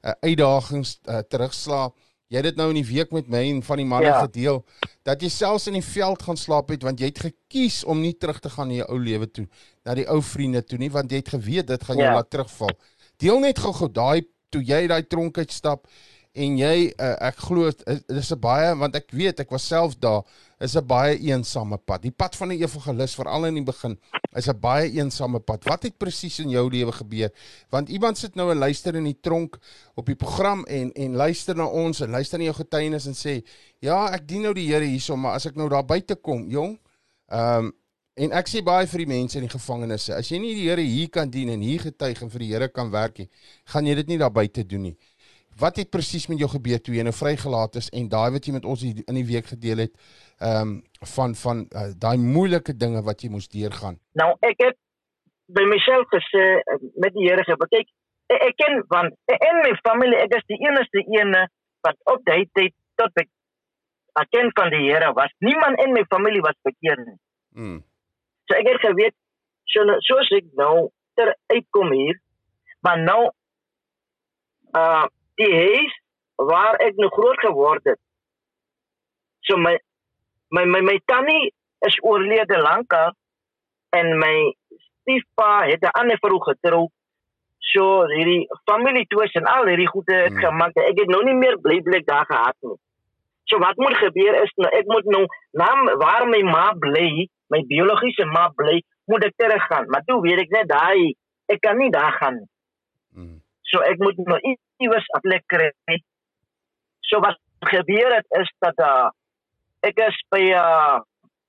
uh, uitdagings, uh, terugslag. Jy het dit nou in die week met my en van die manne Ja. gedeel dat jy selfs in die veld gaan slaap het want jy het gekies om nie terug te gaan na jou ou lewe toe, na die ou vriende toe nie want jy het geweet dit gaan jou Ja. laat terugval. Deel net gou-gou daai toe jy daai tronk uitstap en jy uh, ek glo is- dis 'n baie want ek weet ek was self daar is 'n baie eensame pad. Die pad van 'n evangelis veral in die begin is 'n baie eensame pad. Wat het presies in jou lewe gebeur? Want iemand sit nou en luister in die tronk op die program en en luister na ons en luister na jou getuienis en sê, "Ja, ek dien nou die Here hierso, maar as ek nou daar buite kom, jong, ehm um, en ek sê baie vir die mense in die gevangenisse, as jy nie die Here hier kan dien en hier getuig en vir die Here kan werk nie, gaan jy dit nie daar buite doen nie. Wat het presies met jou gebeur toe jy nou vrygelaat is en daai wat jy met ons in die week gedeel het, ehm um, van van uh, daai moeilike dinge wat jy moes deurgaan? Nou ek het by myself gesê eh, met die Here gebid. Kyk, ek, ek ken want in my familie ek is die enigste ene wat op daai tyd tot ek erken van die Here was. Niemand in my familie was verkeerd nie. Mm. So ek het geweet so soos ek nou ter uitkom hier, maar nou uh die huis waar ek nou groot geword het. So my my my, my tannie is oorlede lankal en my stiefpa het 'n ander vrou getrou. So hierdie familie twis en al hierdie goede het Hmm. gemaak. dat Ek het nou nie meer bly bly daar gehad nie. So wat moet gebeur is nou ek moet nou na waar my ma bly, my biologiese ma bly, moet ek teruggaan. Maar toe weet ek net daai ek kan nie daar gaan nie. Mm. So ek moet nou iewers 'n plek kry. So wat gebeur het is dat uh, ek is by 'n uh,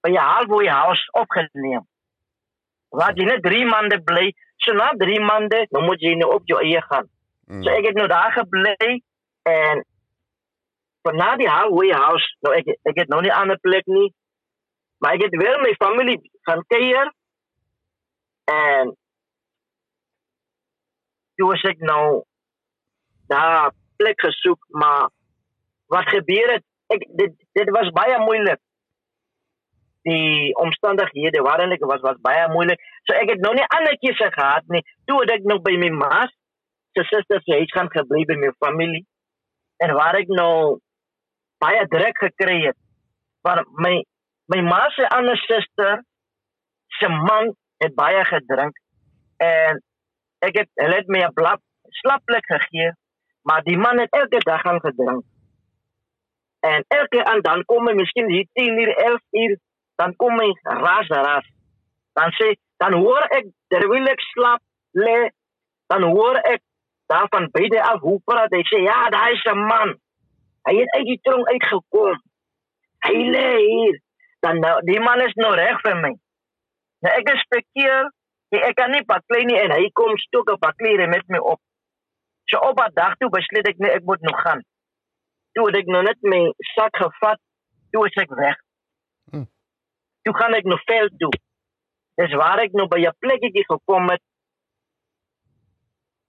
by 'n halfway house opgeneem. Waar jy net 3 maande bly. So na 3 maande, dan moet jy nou op jou eie gaan. Mm. So ek het nou daar gebly en van na die halfway house, nou ek ek het nou nie 'n ander plek nie. Maar ek het wel my familie gaan kuier en toe was ek nou daar plek gesoek, maar wat gebeur het, ek dit dit was baie moeilik. Die omstandighede waarin ek was was baie moeilik. So ek het nou nie ander keuse gehad nie. Toe het ek nog by my ma se suster se huis gaan gebly by my familie. En waar ek nou baie druk gekry het. Maar my my ma se ander suster se man het baie gedrink en ek het hulle het my 'n blap slapplek gegee, maar die man het elke dag aan gedrink. En elke aan dan kom hy miskien hier 10 uur, 11 uur, dan kom hy ras ras. Dan sê dan hoor ek terwyl ek slaap lê, dan hoor ek daar van beide af hoe praat hy sê ja, daai is 'n man. Hy het uit die tronk uitgekom. Hy lê hier. Dan nou, die man is nou reg vir my. Nou ek is bekeer, nee, ek kan nie baklei nie en hy kom stook 'n baklei met my op. So op 'n dag toe besluit ek nee, ek moet nog gaan. Toe het ek nou net my sak gevat, toe is ek weg. Hm. Toe gaan ek nog veld toe. Dis waar ek nou by 'n plekkie gekom het.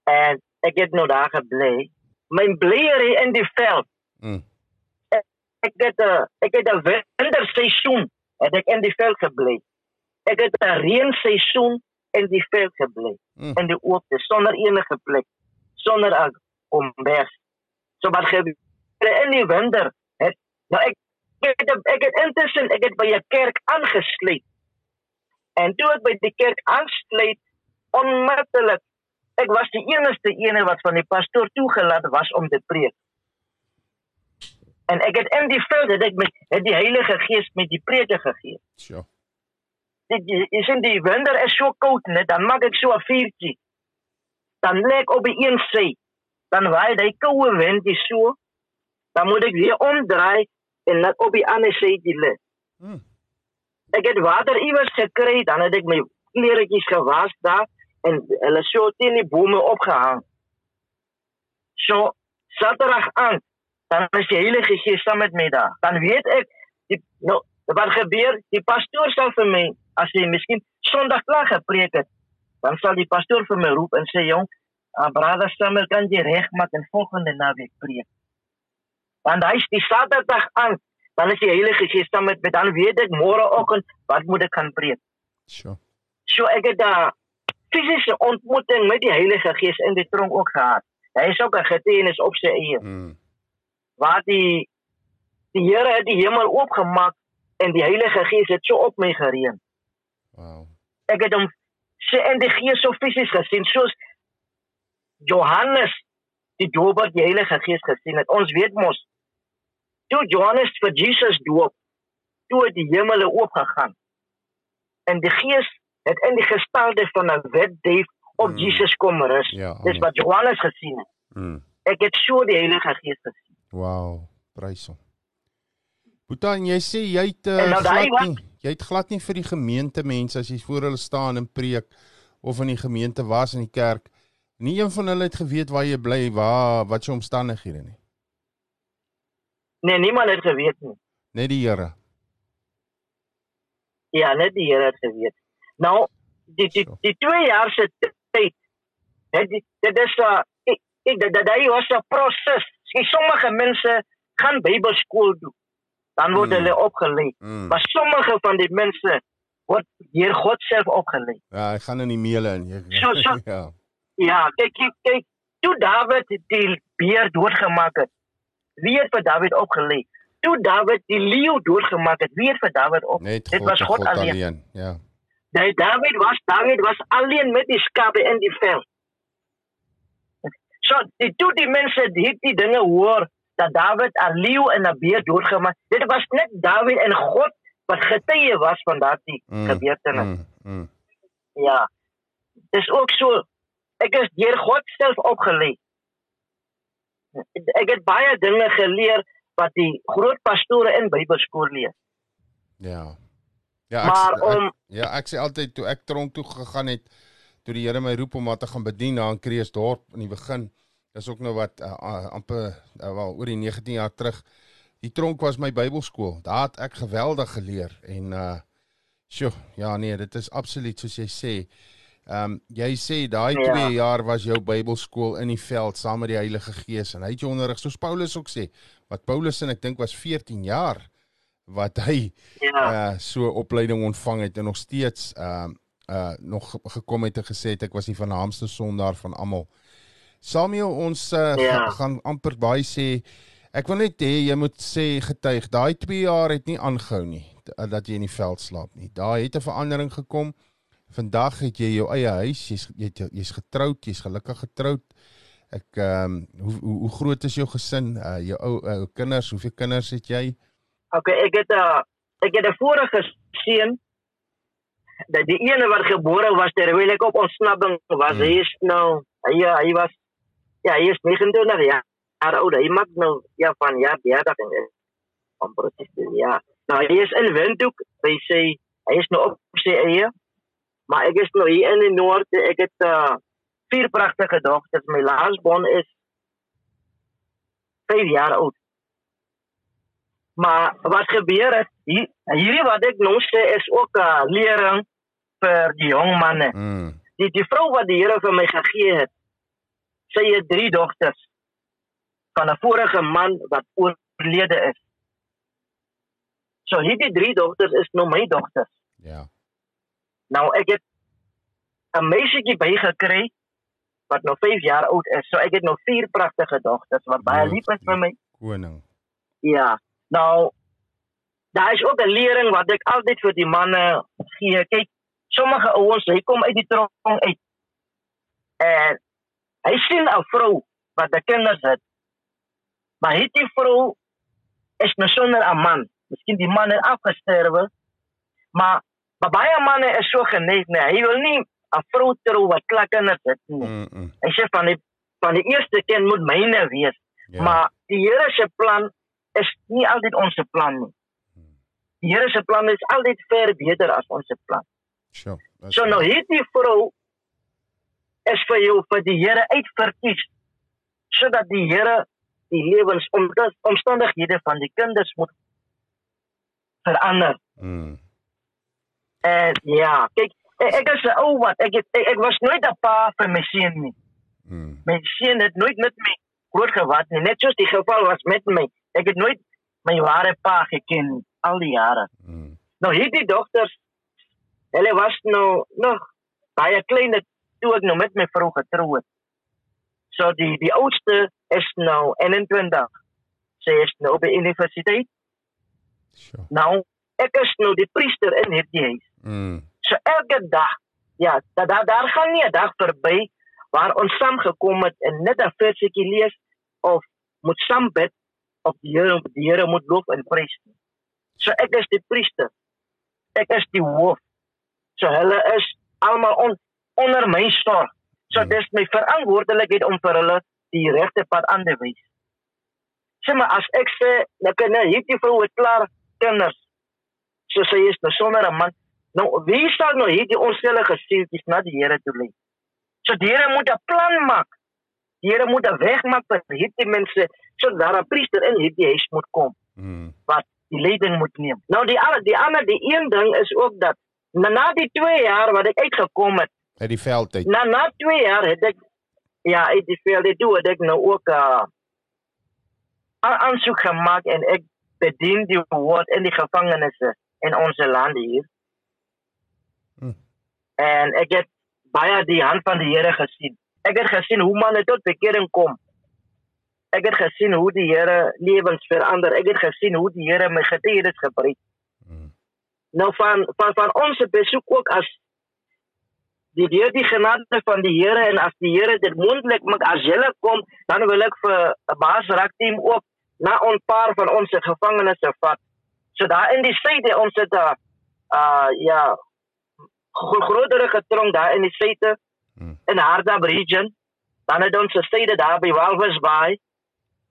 En ek het nou daar gebly. My bleiery in die veld. Mm. Ek het 'n ek het 'n winterseisoen het ek in die veld gebly. Ek het 'n reenseisoen in die veld gebly. Mm. In die oopte sonder enige plek, sonder 'n kombers. So wat gebeur in die winter het nou ek ek het, ek het intussen ek het by 'n kerk aangesluit. En toe ek by die kerk aansluit, onmiddellik ek was die enigste ene wat van die pastoor toegelaat was om te preek. En ek het in die veld het ek met het die Heilige Gees met die preke gegee. Sjoe. Dit is in die winter is so koud net, dan maak ek so 'n vuurtjie. Dan lê ek op die een sy. Dan waai hy koue wind hier so. Dan moet ek weer omdraai en net op die ander syde lê. Hmm. Ek het water iewers gekry, dan het ek my kleretjies gewas daar en hulle so teen die bome opgehang. So Saterdag aan, dan is die Heilige Gees saam met my daar. Dan weet ek die nou wat gebeur, die pastoor sal vir my as hy miskien Sondag klaar gepreek het, dan sal die pastoor vir my roep en sê jong, uh, brother Samuel kan jy regmaak en volgende naweek preek. Want hy is die Saterdag aan, dan is die Heilige Gees saam met my, dan weet ek môreoggend wat moet ek gaan preek. Sjoe. So ek het daar fisiese ontmoeting met die Heilige Gees in die tronk ook gehad. Hy is ook 'n getuienis op sy eie. Mm. Waar die die Here het die hemel oopgemaak en die Heilige Gees het so op my gereën. Wow. Ek het hom sy in die Gees so fisies gesien soos Johannes die doper die Heilige Gees gesien het. Ons weet mos toe Johannes vir Jesus doop, toe het die hemele oopgegaan. En die Gees het in die gestalte van 'n wet dief op Mm. Jesus kom rus. Ja, Dis wat Johannes gesien het. Mm. Ek het so die Heilige Gees gesien. Wow, prys hom. Boeta, en jy sê jy het uh, nou glad wat- nie, jy het glad nie vir die gemeente mense as jy voor hulle staan en preek of in die gemeente was in die kerk. Nie een van hulle het geweet waar jy bly, waar wat jou omstandighede nie. Nee, niemand het geweet nie. Net die Here. Ja, net die Here het geweet. Nou, die die, die twee jaar se tyd. Die, dit is 'n uh, ek dit dit was 'n proses. Sommige mense gaan Bybelskool doen. Dan word Mm. hulle opgelei. Mm. Maar sommige van die mense word deur God self opgelei. Ja, hy gaan in die meele in. Jy, So, so. <laughs> ja. Ja, kyk kyk kyk. Toe Dawid die beer doodgemaak het. Wie het vir Dawid opgelei? Toe Dawid die leeu doodgemaak het, wie het vir Dawid op? Net Dit God, was en God God alleen. alleen. Ja. Nee, David was David was alleen met die skape in die veld. So, die toe die mense die die dinge hoor dat David 'n leeu en 'n beer doodgemaak. Dit was net David en God wat getuie was van daardie Mm, gebeurtenis. Mm. Mm. Ja. Dis ook so ek is deur God self opgelei. Ek het baie dinge geleer wat die groot pastore in Bybelskool leer. Ja. Ja, Maar ek, om ek, ja, ek sê altyd toe ek tronk toe gegaan het, toe die Here my roep om maar te gaan bedien daar in Kreeusdorp in die begin. Dis ook nou wat uh, amper uh, wel oor die 19 jaar terug. Die tronk was my Bybelskool. Daar het ek geweldig geleer en uh sjoe, ja nee, dit is absoluut soos jy sê. Ehm um, jy sê daai Ja. 2 jaar was jou Bybelskool in die veld saam met die Heilige Gees en hy het jou onderrig soos Paulus ook sê. Wat Paulus en ek dink was 14 jaar wat hy ja, uh so opleiding ontvang het en nog steeds uh uh nog ge- gekom het en gesê het ek was die vernaamste sondaar van almal. Samuel ons uh, Ja. ga, gaan amper baie sê ek wil net hê jy moet sê getuig daai 2 jaar het nie aangehou nie d- dat jy in die veld slaap nie. Daar het 'n verandering gekom. Vandag het jy jou eie huis, jy's jy jy's getroud, jy's gelukkig getroud. Ek ehm um, hoe, hoe hoe groot is jou gesin? Uh jou ou uh, kinders, hoeveel kinders het jy? Okay, ek het 'n uh, ek het 'n vorige seun dat die ene wat gebore was terwyl ek op ontsnapping was. Hmm. Hy is nou hy hy was ja, hy is 29 jaar oud. Hy maak nou ja van ja, 30 en om presies te wees, ja. Nou hy is in Windhoek. Hy sê hy is nou op sy eie. Maar ek is nou hier in die noord. Ek het uh, vier pragtige dogters. My laasbon is 5 jaar oud. Maar wat gebeur het, hier, hierdie wat ek nou sê is ook 'n uh, lering vir die jong manne. Mm. Die die vrou wat die Here vir my gegee het, sy het drie dogters van 'n vorige man wat oorlede is. So hierdie drie dogters is nou my dogters. Ja. Nou ek het 'n meisietjie bygekry wat nou 5 jaar oud is. So ek het nou vier pragtige dogters wat baie lief is vir my. Koning. Ja. Nou daar is ook 'n lering wat ek altyd vir die manne gee. Kyk, sommige ouens, hy kom uit die tronk uit. En hy sien 'n vrou wat 'n kinders het. Maar hierdie vrou is nou sonder 'n man. Miskien die man het afgesterwe. Maar, maar baie manne is so geneig, nee, hy wil nie 'n vrou trou wat klaar kinders het nie. Mm -mm. Hy sê van die van die eerste kind moet myne wees. Ja. Maar die Here se plan is nie altyd ons plan nie. Die Here se plan is altyd ver beter as ons plan. Sjoe. dis So nou hierdie vrou is vir jou vir die Here uitverkies sodat die Here die lewensomstandighede van die kinders moet verander. Mm. En ja, kyk, ek, ek is 'n ou wat ek, het, ek ek was nooit 'n pa vir my seun nie. Mm. My seun het nooit met my groot geword nie, net soos die geval was met my. Ek het nooit my ware pa geken al die jare. Mm. Nou hierdie dogters hulle was nou nog baie klein toe ek nou met my vrou getrou het. So die die oudste is nou 21. Sy is nou die universiteit. Sjoe. Nou ek is nou die priester in hierdie huis. Mm. So elke dag, ja, daar daar, daar gaan nie 'n dag verby waar ons saam gekom het en net 'n versietjie lees of moet saam bid of die Here die Here moet loof en prys. So ek is die priester. Ek is die hoof. So hulle is almal on, onder my sorg. So Hmm. dis my verantwoordelikheid om vir hulle die regte pad aan te wys. Sê maar as ek sê, nou kan nou hierdie vrou het klaar kinders. So sy is nou sonder 'n man. Nou wie sal nou hierdie onsellige sieltjies na die Here toe lei? So die Here moet 'n plan maak. Die Here moet 'n weg maak vir hierdie mense sodat 'n priester in hierdie huis moet kom Mm. wat die leiding moet neem. Nou die ander die ander die een ding is ook dat na die 2 jaar wat ek uitgekom het, Uit die veld uit. na na 2 jaar het ek ja, uit die veld het toe het ek nou ook 'n uh, aansoek gemaak en ek bedien die woord in die gevangenisse in ons land hier. Hm. En ek het baie die hand van die Here gesien. Ek het gesien hoe manne tot bekering kom. Ek het gesien hoe die Here lewens verander. Ek het gesien hoe die Here my getuienis gebruik. Mm. Nou van van van ons besoek ook as die deur die genade van die Here en as die Here dit moontlik maak as julle kom, dan wil ek vir 'n baasrak team ook na 'n paar van ons gevangenes vat. So daar in die suide ons het 'n uh ja gro- grotere getronk daar in die suide Mm. in Hardap region. Dan het ons 'n suide daar by Walvis Bay.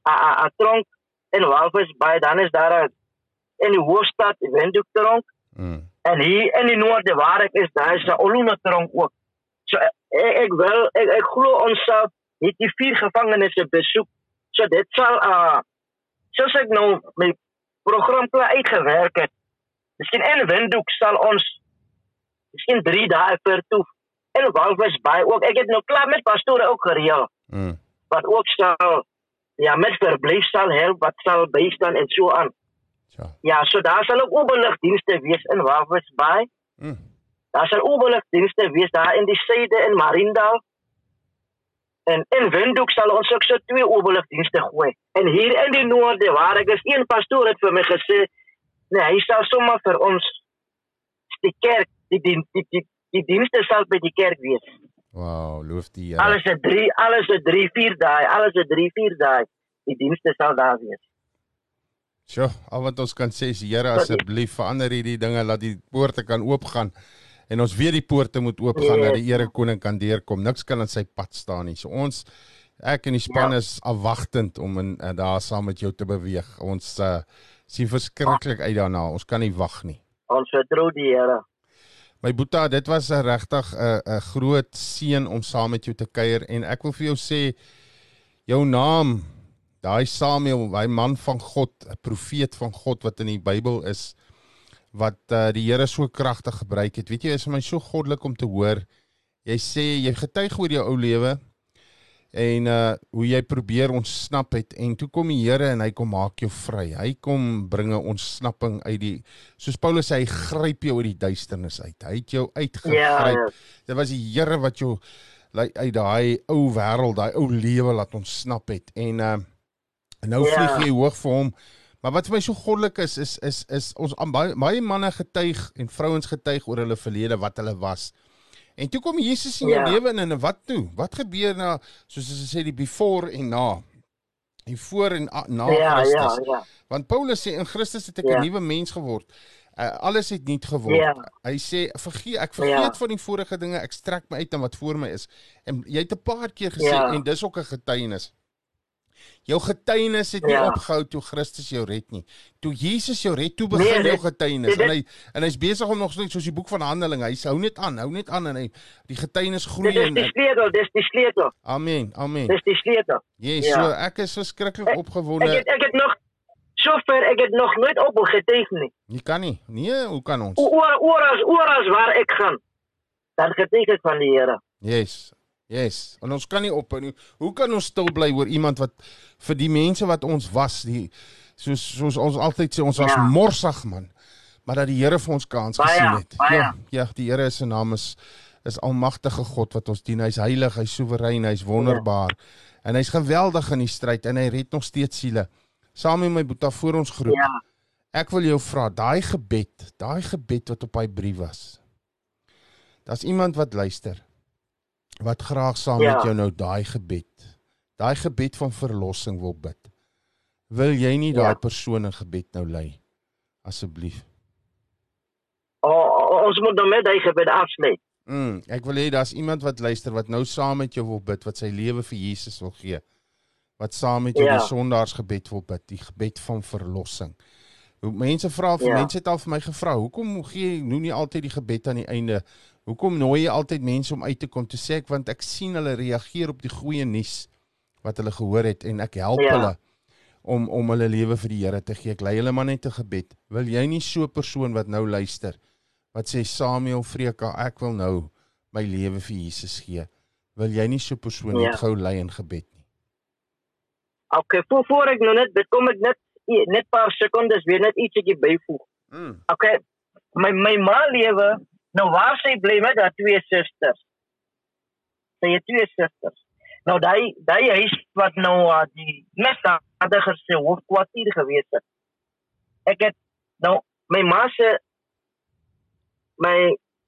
'n tronk in Walvis Bay, dan is daar 'n in die hoofstad Windhoek tronk Mm. En hier in die noorde waar ek is, daar is 'n Oluna tronk ook. So ek, ek wil ek, ek glo ons sal hierdie vier gevangenisse besoek. So dit sal uh soos ek nou my program klaar uitgewerk het. Miskien in Windhoek sal ons miskien 3 dae per toe in Walvis Bay ook. Ek het nou klaar met pastore ook gereël Mm. wat ook sal ja met verblyf sal help, wat sal bystaan en so aan. Ja. Ja, so daar sal ook oorligdienste wees in Walvis Bay. Mm. Daar sal oorligdienste wees daar in die suide in Marindal. En in Windhoek sal ons ook so twee oorligdienste gooi. En hier in die noorde waar ek is, een pastoor het vir my gesê, nee, hy sal sommer vir ons die kerk, die die die, die, die dienste sal by die kerk wees. Wow, loof die Here. Alles is 3, alles is 3, 4 dae, alles is 3, 4 dae. Die dienste sal daar wees. Sjoe, al wat ons kan sê is Here asseblief verander hierdie dinge laat die poorte kan oopgaan en ons weet die poorte moet oopgaan Ja. dat die Here koning kan deurkom. Niks kan aan sy pad staan nie. So ons ek en die span Ja. is afwagtend om in uh, daar saam met jou te beweeg. Ons uh, sien verskriklik uit daarna. Ons kan nie wag nie. Ons vertrou die Here. My Boeta, dit was regtig 'n 'n groot seën om saam met jou te kuier en ek wil vir jou sê jou naam, daai Samuel, daai man van God, 'n profeet van God wat in die Bybel is wat uh, die Here so kragtig gebruik het. Weet jy, is vir my so goddelik om te hoor. Jy sê jy getuig oor jou ou lewe en uh hoe jy probeer ontsnap het en toe kom die Here en hy kom maak jou vry. Hy kom bringe ontsnapping uit die soos Paulus sê hy gryp jou uit die duisternis uit. Hy het jou uitgegryp. Ja, ja. Dit was die Here wat jou uit daai ou wêreld, daai ou lewe laat ontsnap het en uh en nou Ja. vlieg jy hoog vir hom. Maar wat vir my so goddelik is is is is ons aan baie, baie manne getuig en vrouens getuig oor hulle verlede wat hulle was. En toe kom Jesus in jou Ja. lewe in en wat toe? Wat gebeur na soos hulle sê die before en na? Die voor en a- na Ja, ja, Christus. ja. Want Paulus sê in Christus het ek 'n Ja. nuwe mens geword. Uh, alles het nuut geword. Ja. Hy sê vergeet ek vergeet Ja. van die vorige dinge, ek strek my uit na wat voor my is. En jy het 'n paar keer gesê Ja. en dis ook 'n getuienis. Jou getuienis het nie Ja. opgehou toe Christus jou red nie. Toe Jesus jou red, toe begin Nee, jou getuienis dit- en hy en hy's besig om nog steeds soos die boek van Handelinge. Hy hou net aan, hou net aan en hy die getuienis groei en die sleutel, dis die sleutel. Amen. Amen. Dis die sleutel. Yes, Ja. so ek is verskriklik Ek- opgewonde. Ek het ek het nog sover ek het nog nooit op getuig nie. Jy kan nie. Nee, hoe kan ons? Oor oor oor waar ek gaan. Dan getuig ek van die Here. Yes. Yes. En ons kan nie ophou nie. Hoe kan ons stil bly oor iemand wat vir die mense wat ons was, die soos soos ons altyd sê ons was Ja. morsig man, maar dat die Here vir ons kans Baie, gesien het. baie. Ja, ja, die Here se naam is is almagtige God wat ons dien. Hy's heilig, hy's soewerein, hy's wonderbaar. En hy's geweldig in die stryd en hy red nog steeds siele. Saam met my boetie voor ons groep. Ja. Ek wil jou vra, daai gebed, daai gebed wat op daai brief was. Daar's iemand wat luister wat graag saam Ja. met jou nou daai gebed, daai gebed van verlossing wil bid. Wil jy nie daai Ja. persoon in gebed nou lei asseblief? O, o, ons moet nou met hy gebed afsluit. Mm, ek wil hê daar's iemand wat luister wat nou saam met jou wil bid, wat sy lewe vir Jesus wil gee. Wat saam met jou Ja. die sondaarsgebed wil bid, die gebed van verlossing. Mense vra Ja. mense het al vir my gevra, hoekom gee jy nou nie altyd die gebed aan die einde? Hoekom nooi jy altyd mense om uit te kom? Toe sê ek want ek sien hulle reageer op die goeie nuus wat hulle gehoor het en ek help Ja. hulle om om hulle lewe vir die Here te gee. Ek lei hulle maar net 'n gebed. Wil jy nie so 'n persoon wat nou luister wat sê Samuel Vreka, ek wil nou my lewe vir Jesus gee. Wil jy nie so 'n persoon Ja. net gou lei in gebed nie? Okay, voor voor ek nou net dit kom ek net net paar sekondes weer net ietsie byvoeg. Mm. Okay. My my ma lewe nou waar sy bly met haar twee susters. Sy het twee susters. Nou daai daai huis wat nou uh, die misdadigers se hoofkwartier gewees het. Ek het nou my ma se my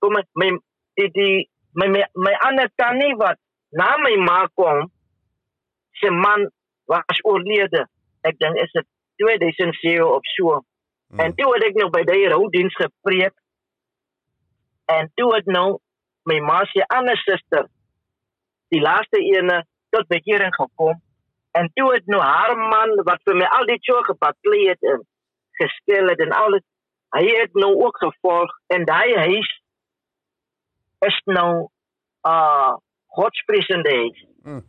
kom ek my die, die my my, my ander tannie wat na my ma kom se man was oorlede. Ek dink is dit 2007 of so. Mm. En toe het ek nou by die roudiens gepreek. En toe het nou my ma se ander suster die laaste ene tot bekering gekom. En toe het nou haar man wat vir my al die so gepaklei het en geskel het en alles hy het nou ook gevolg en daai huis is nou uh godspreesende huis. Mm.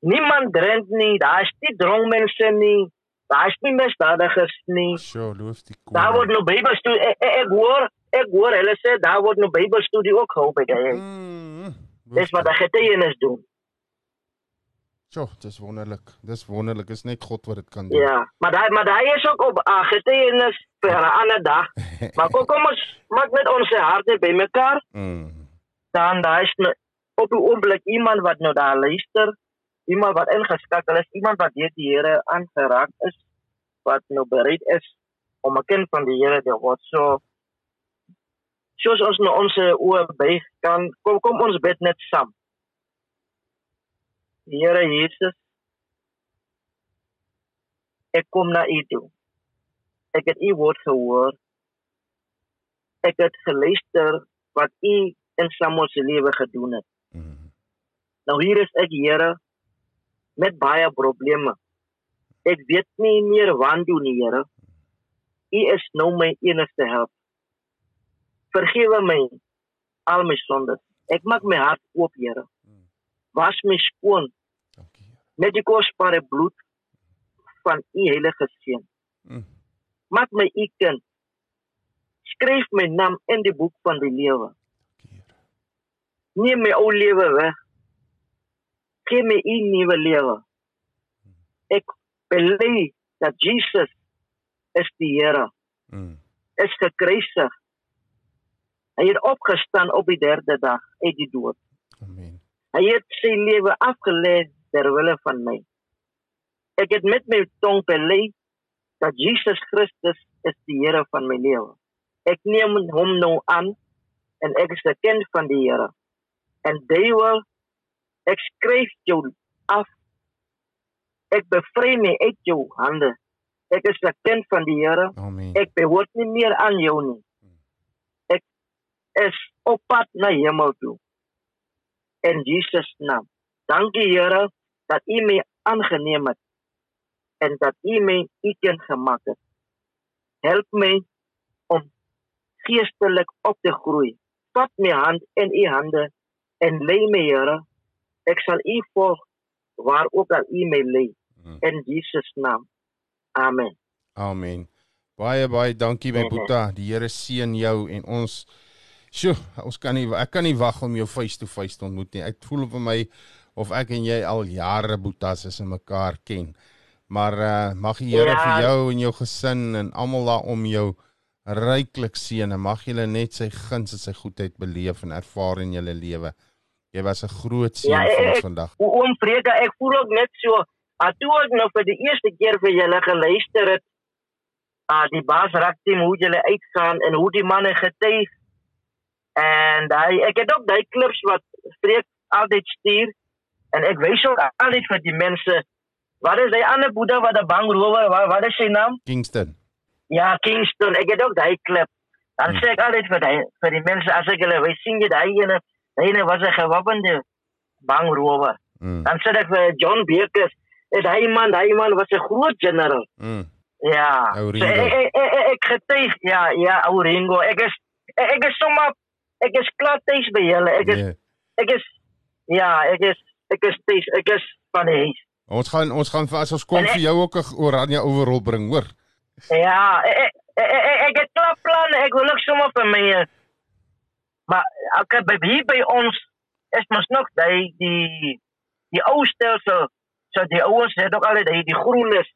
Niemand drink nie, daar is nie dronkmense nie, daar is nie misdadigers nie. Sjoe, loof die koning. Daar word nou Bybelstudie ek, ek, ek hoor ek hoor hulle sê daar word nou Bybelstudie ook gehou by die. Mm. Dis wat die getuienis doen. Sjoe, dis wonderlik. Dis wonderlik. Is net God wat dit kan doen. Ja, maar daai maar daai is ook op uh, getuienis vir 'n ander dag. <laughs> Maar kom kom ons maak net ons harte bymekaar. Mm. Dan daar is nou op die oomblik iemand wat nou daar luister, iemand wat ingeskakel is, iemand wat deur die Here aangeraak is, wat nou bereid is om 'n kind van die Here te word. So soos ons nou ons oë buig kan kom kom ons bid net saam. Here Jesus ek kom na u toe. Ek het u woord gehoor. Ek het geluister wat u in Samuel se lewe gedoen het. Mm. Nou hier is ek Here met baie probleme. Ek weet nie meer wat doen nie, Here. U is nou my enigste hulp. Vergewe my al my sondes. Ek maak my hart oop, Here. Was my skoon Dankie. Met die kosbare bloed van u heilige seun. Mm. Maak my u kind. Skryf my naam in die boek van die lewe. Neem my ou lewe weg. U nuwe lewe. Ek bely dat Jesus is die Here, Mm. is gekruisig. Hy het opgestaan op die derde dag uit die dood. Amen. Hy het sy lewe afgelê ter wille van my. Ek het met my tong bely dat Jesus Christus is die Here van my lewe. Ek neem hom nou aan en ek is 'n kind van die Here. En duiwel, ek skryf jou af. Ek bevry my uit jou hande. Ek is 'n kind van die Here. Amen. Ek behoort nie meer aan jou nie. Ek is op pad na hemel toe. In Jesus naam. Dankie Here dat U my aangeneem het en dat U my U kind gemaak het. Help my om geestelik op te groei. Vat my hand in U hande en lei my Here. Ek sal U volg waar ook al U my lei. Mm. In Jesus naam. Amen. Amen. Baie baie dankie my. Boeta. Die Here seën jou en ons Sjoe, ons kan nie ek kan nie wag om jou face to face te ontmoet nie. Ek voel vir my of ek en jy al jare Boetas is en mekaar ken. Maar uh mag die Here Ja. vir jou en jou gesin en almal daar om jou ryklik seën en mag julle net sy guns en sy goedheid beleef en ervaar in julle lewe. Jy was 'n groot seën Ja, vir ek- ons ek- vandag. Oom Freda, ek voel ook net so. Ah, toe ek nou vir die eerste keer vir julle geluister het, ah die Basrak team hoe julle uitgaan en hoe die manne getuig. En daai ek het ook daai klips wat Freek altyd stuur en ek wys ook altyd vir die mense wat is die ander boede wat 'n bangrower wat, wat is sy naam? Kingston. Ja, Kingston. Ek het ook daai klip. Dan Hmm. sê ek altyd vir die vir die mense as ek hulle wys sien jy daai ene, daai ene was 'n gewapende bangrower. Mm. Dan sê ek vir John Bekes, en hy man, hy man was 'n groot generaal. Mm. Ja. So, ek, ek, ek, ek getuig, ja, ja, ou Ringo. Ek is ek, ek is sommer ek is klaar tuis by julle. Ek is Nee. ek is ja, ek is ek is tuis, ek is van die huis. Ons gaan ons gaan as ons kom En ek- vir jou ook 'n oranje overall bring, hoor. Ja, ek ek, ek, ek, ek het klaar planne. Ek wil ook sommer vir my eh, maar ek by hier by ons is mos nog die die die ou stelsel. So die ouens het ook al die die groenes.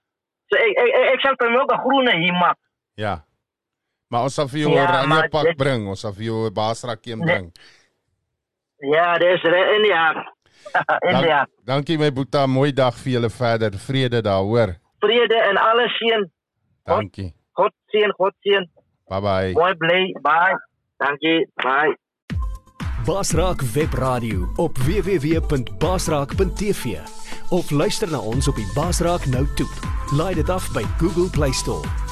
So ek ek, ek, ek sal vir my ook 'n groene hier maak. Ja. Maar ons sal vir jou 'n Ja, oranje pak dit- bring. Ons sal vir jou 'n baasrakkie Nee. bring. Ja, dis in ja. <laughs> in ja. Dankie my boeta, mooi dag vir julle verder. Vrede daar, hoor. Vrede en alles seën. Dankie. God seën, God seën. Bye bye. Mooi bly. Bye. Dankie. Bye. Basraak Webradio op www.basraak.tv of luister na ons op die Basraak Nou toep. Laai dit af by Google Play Store.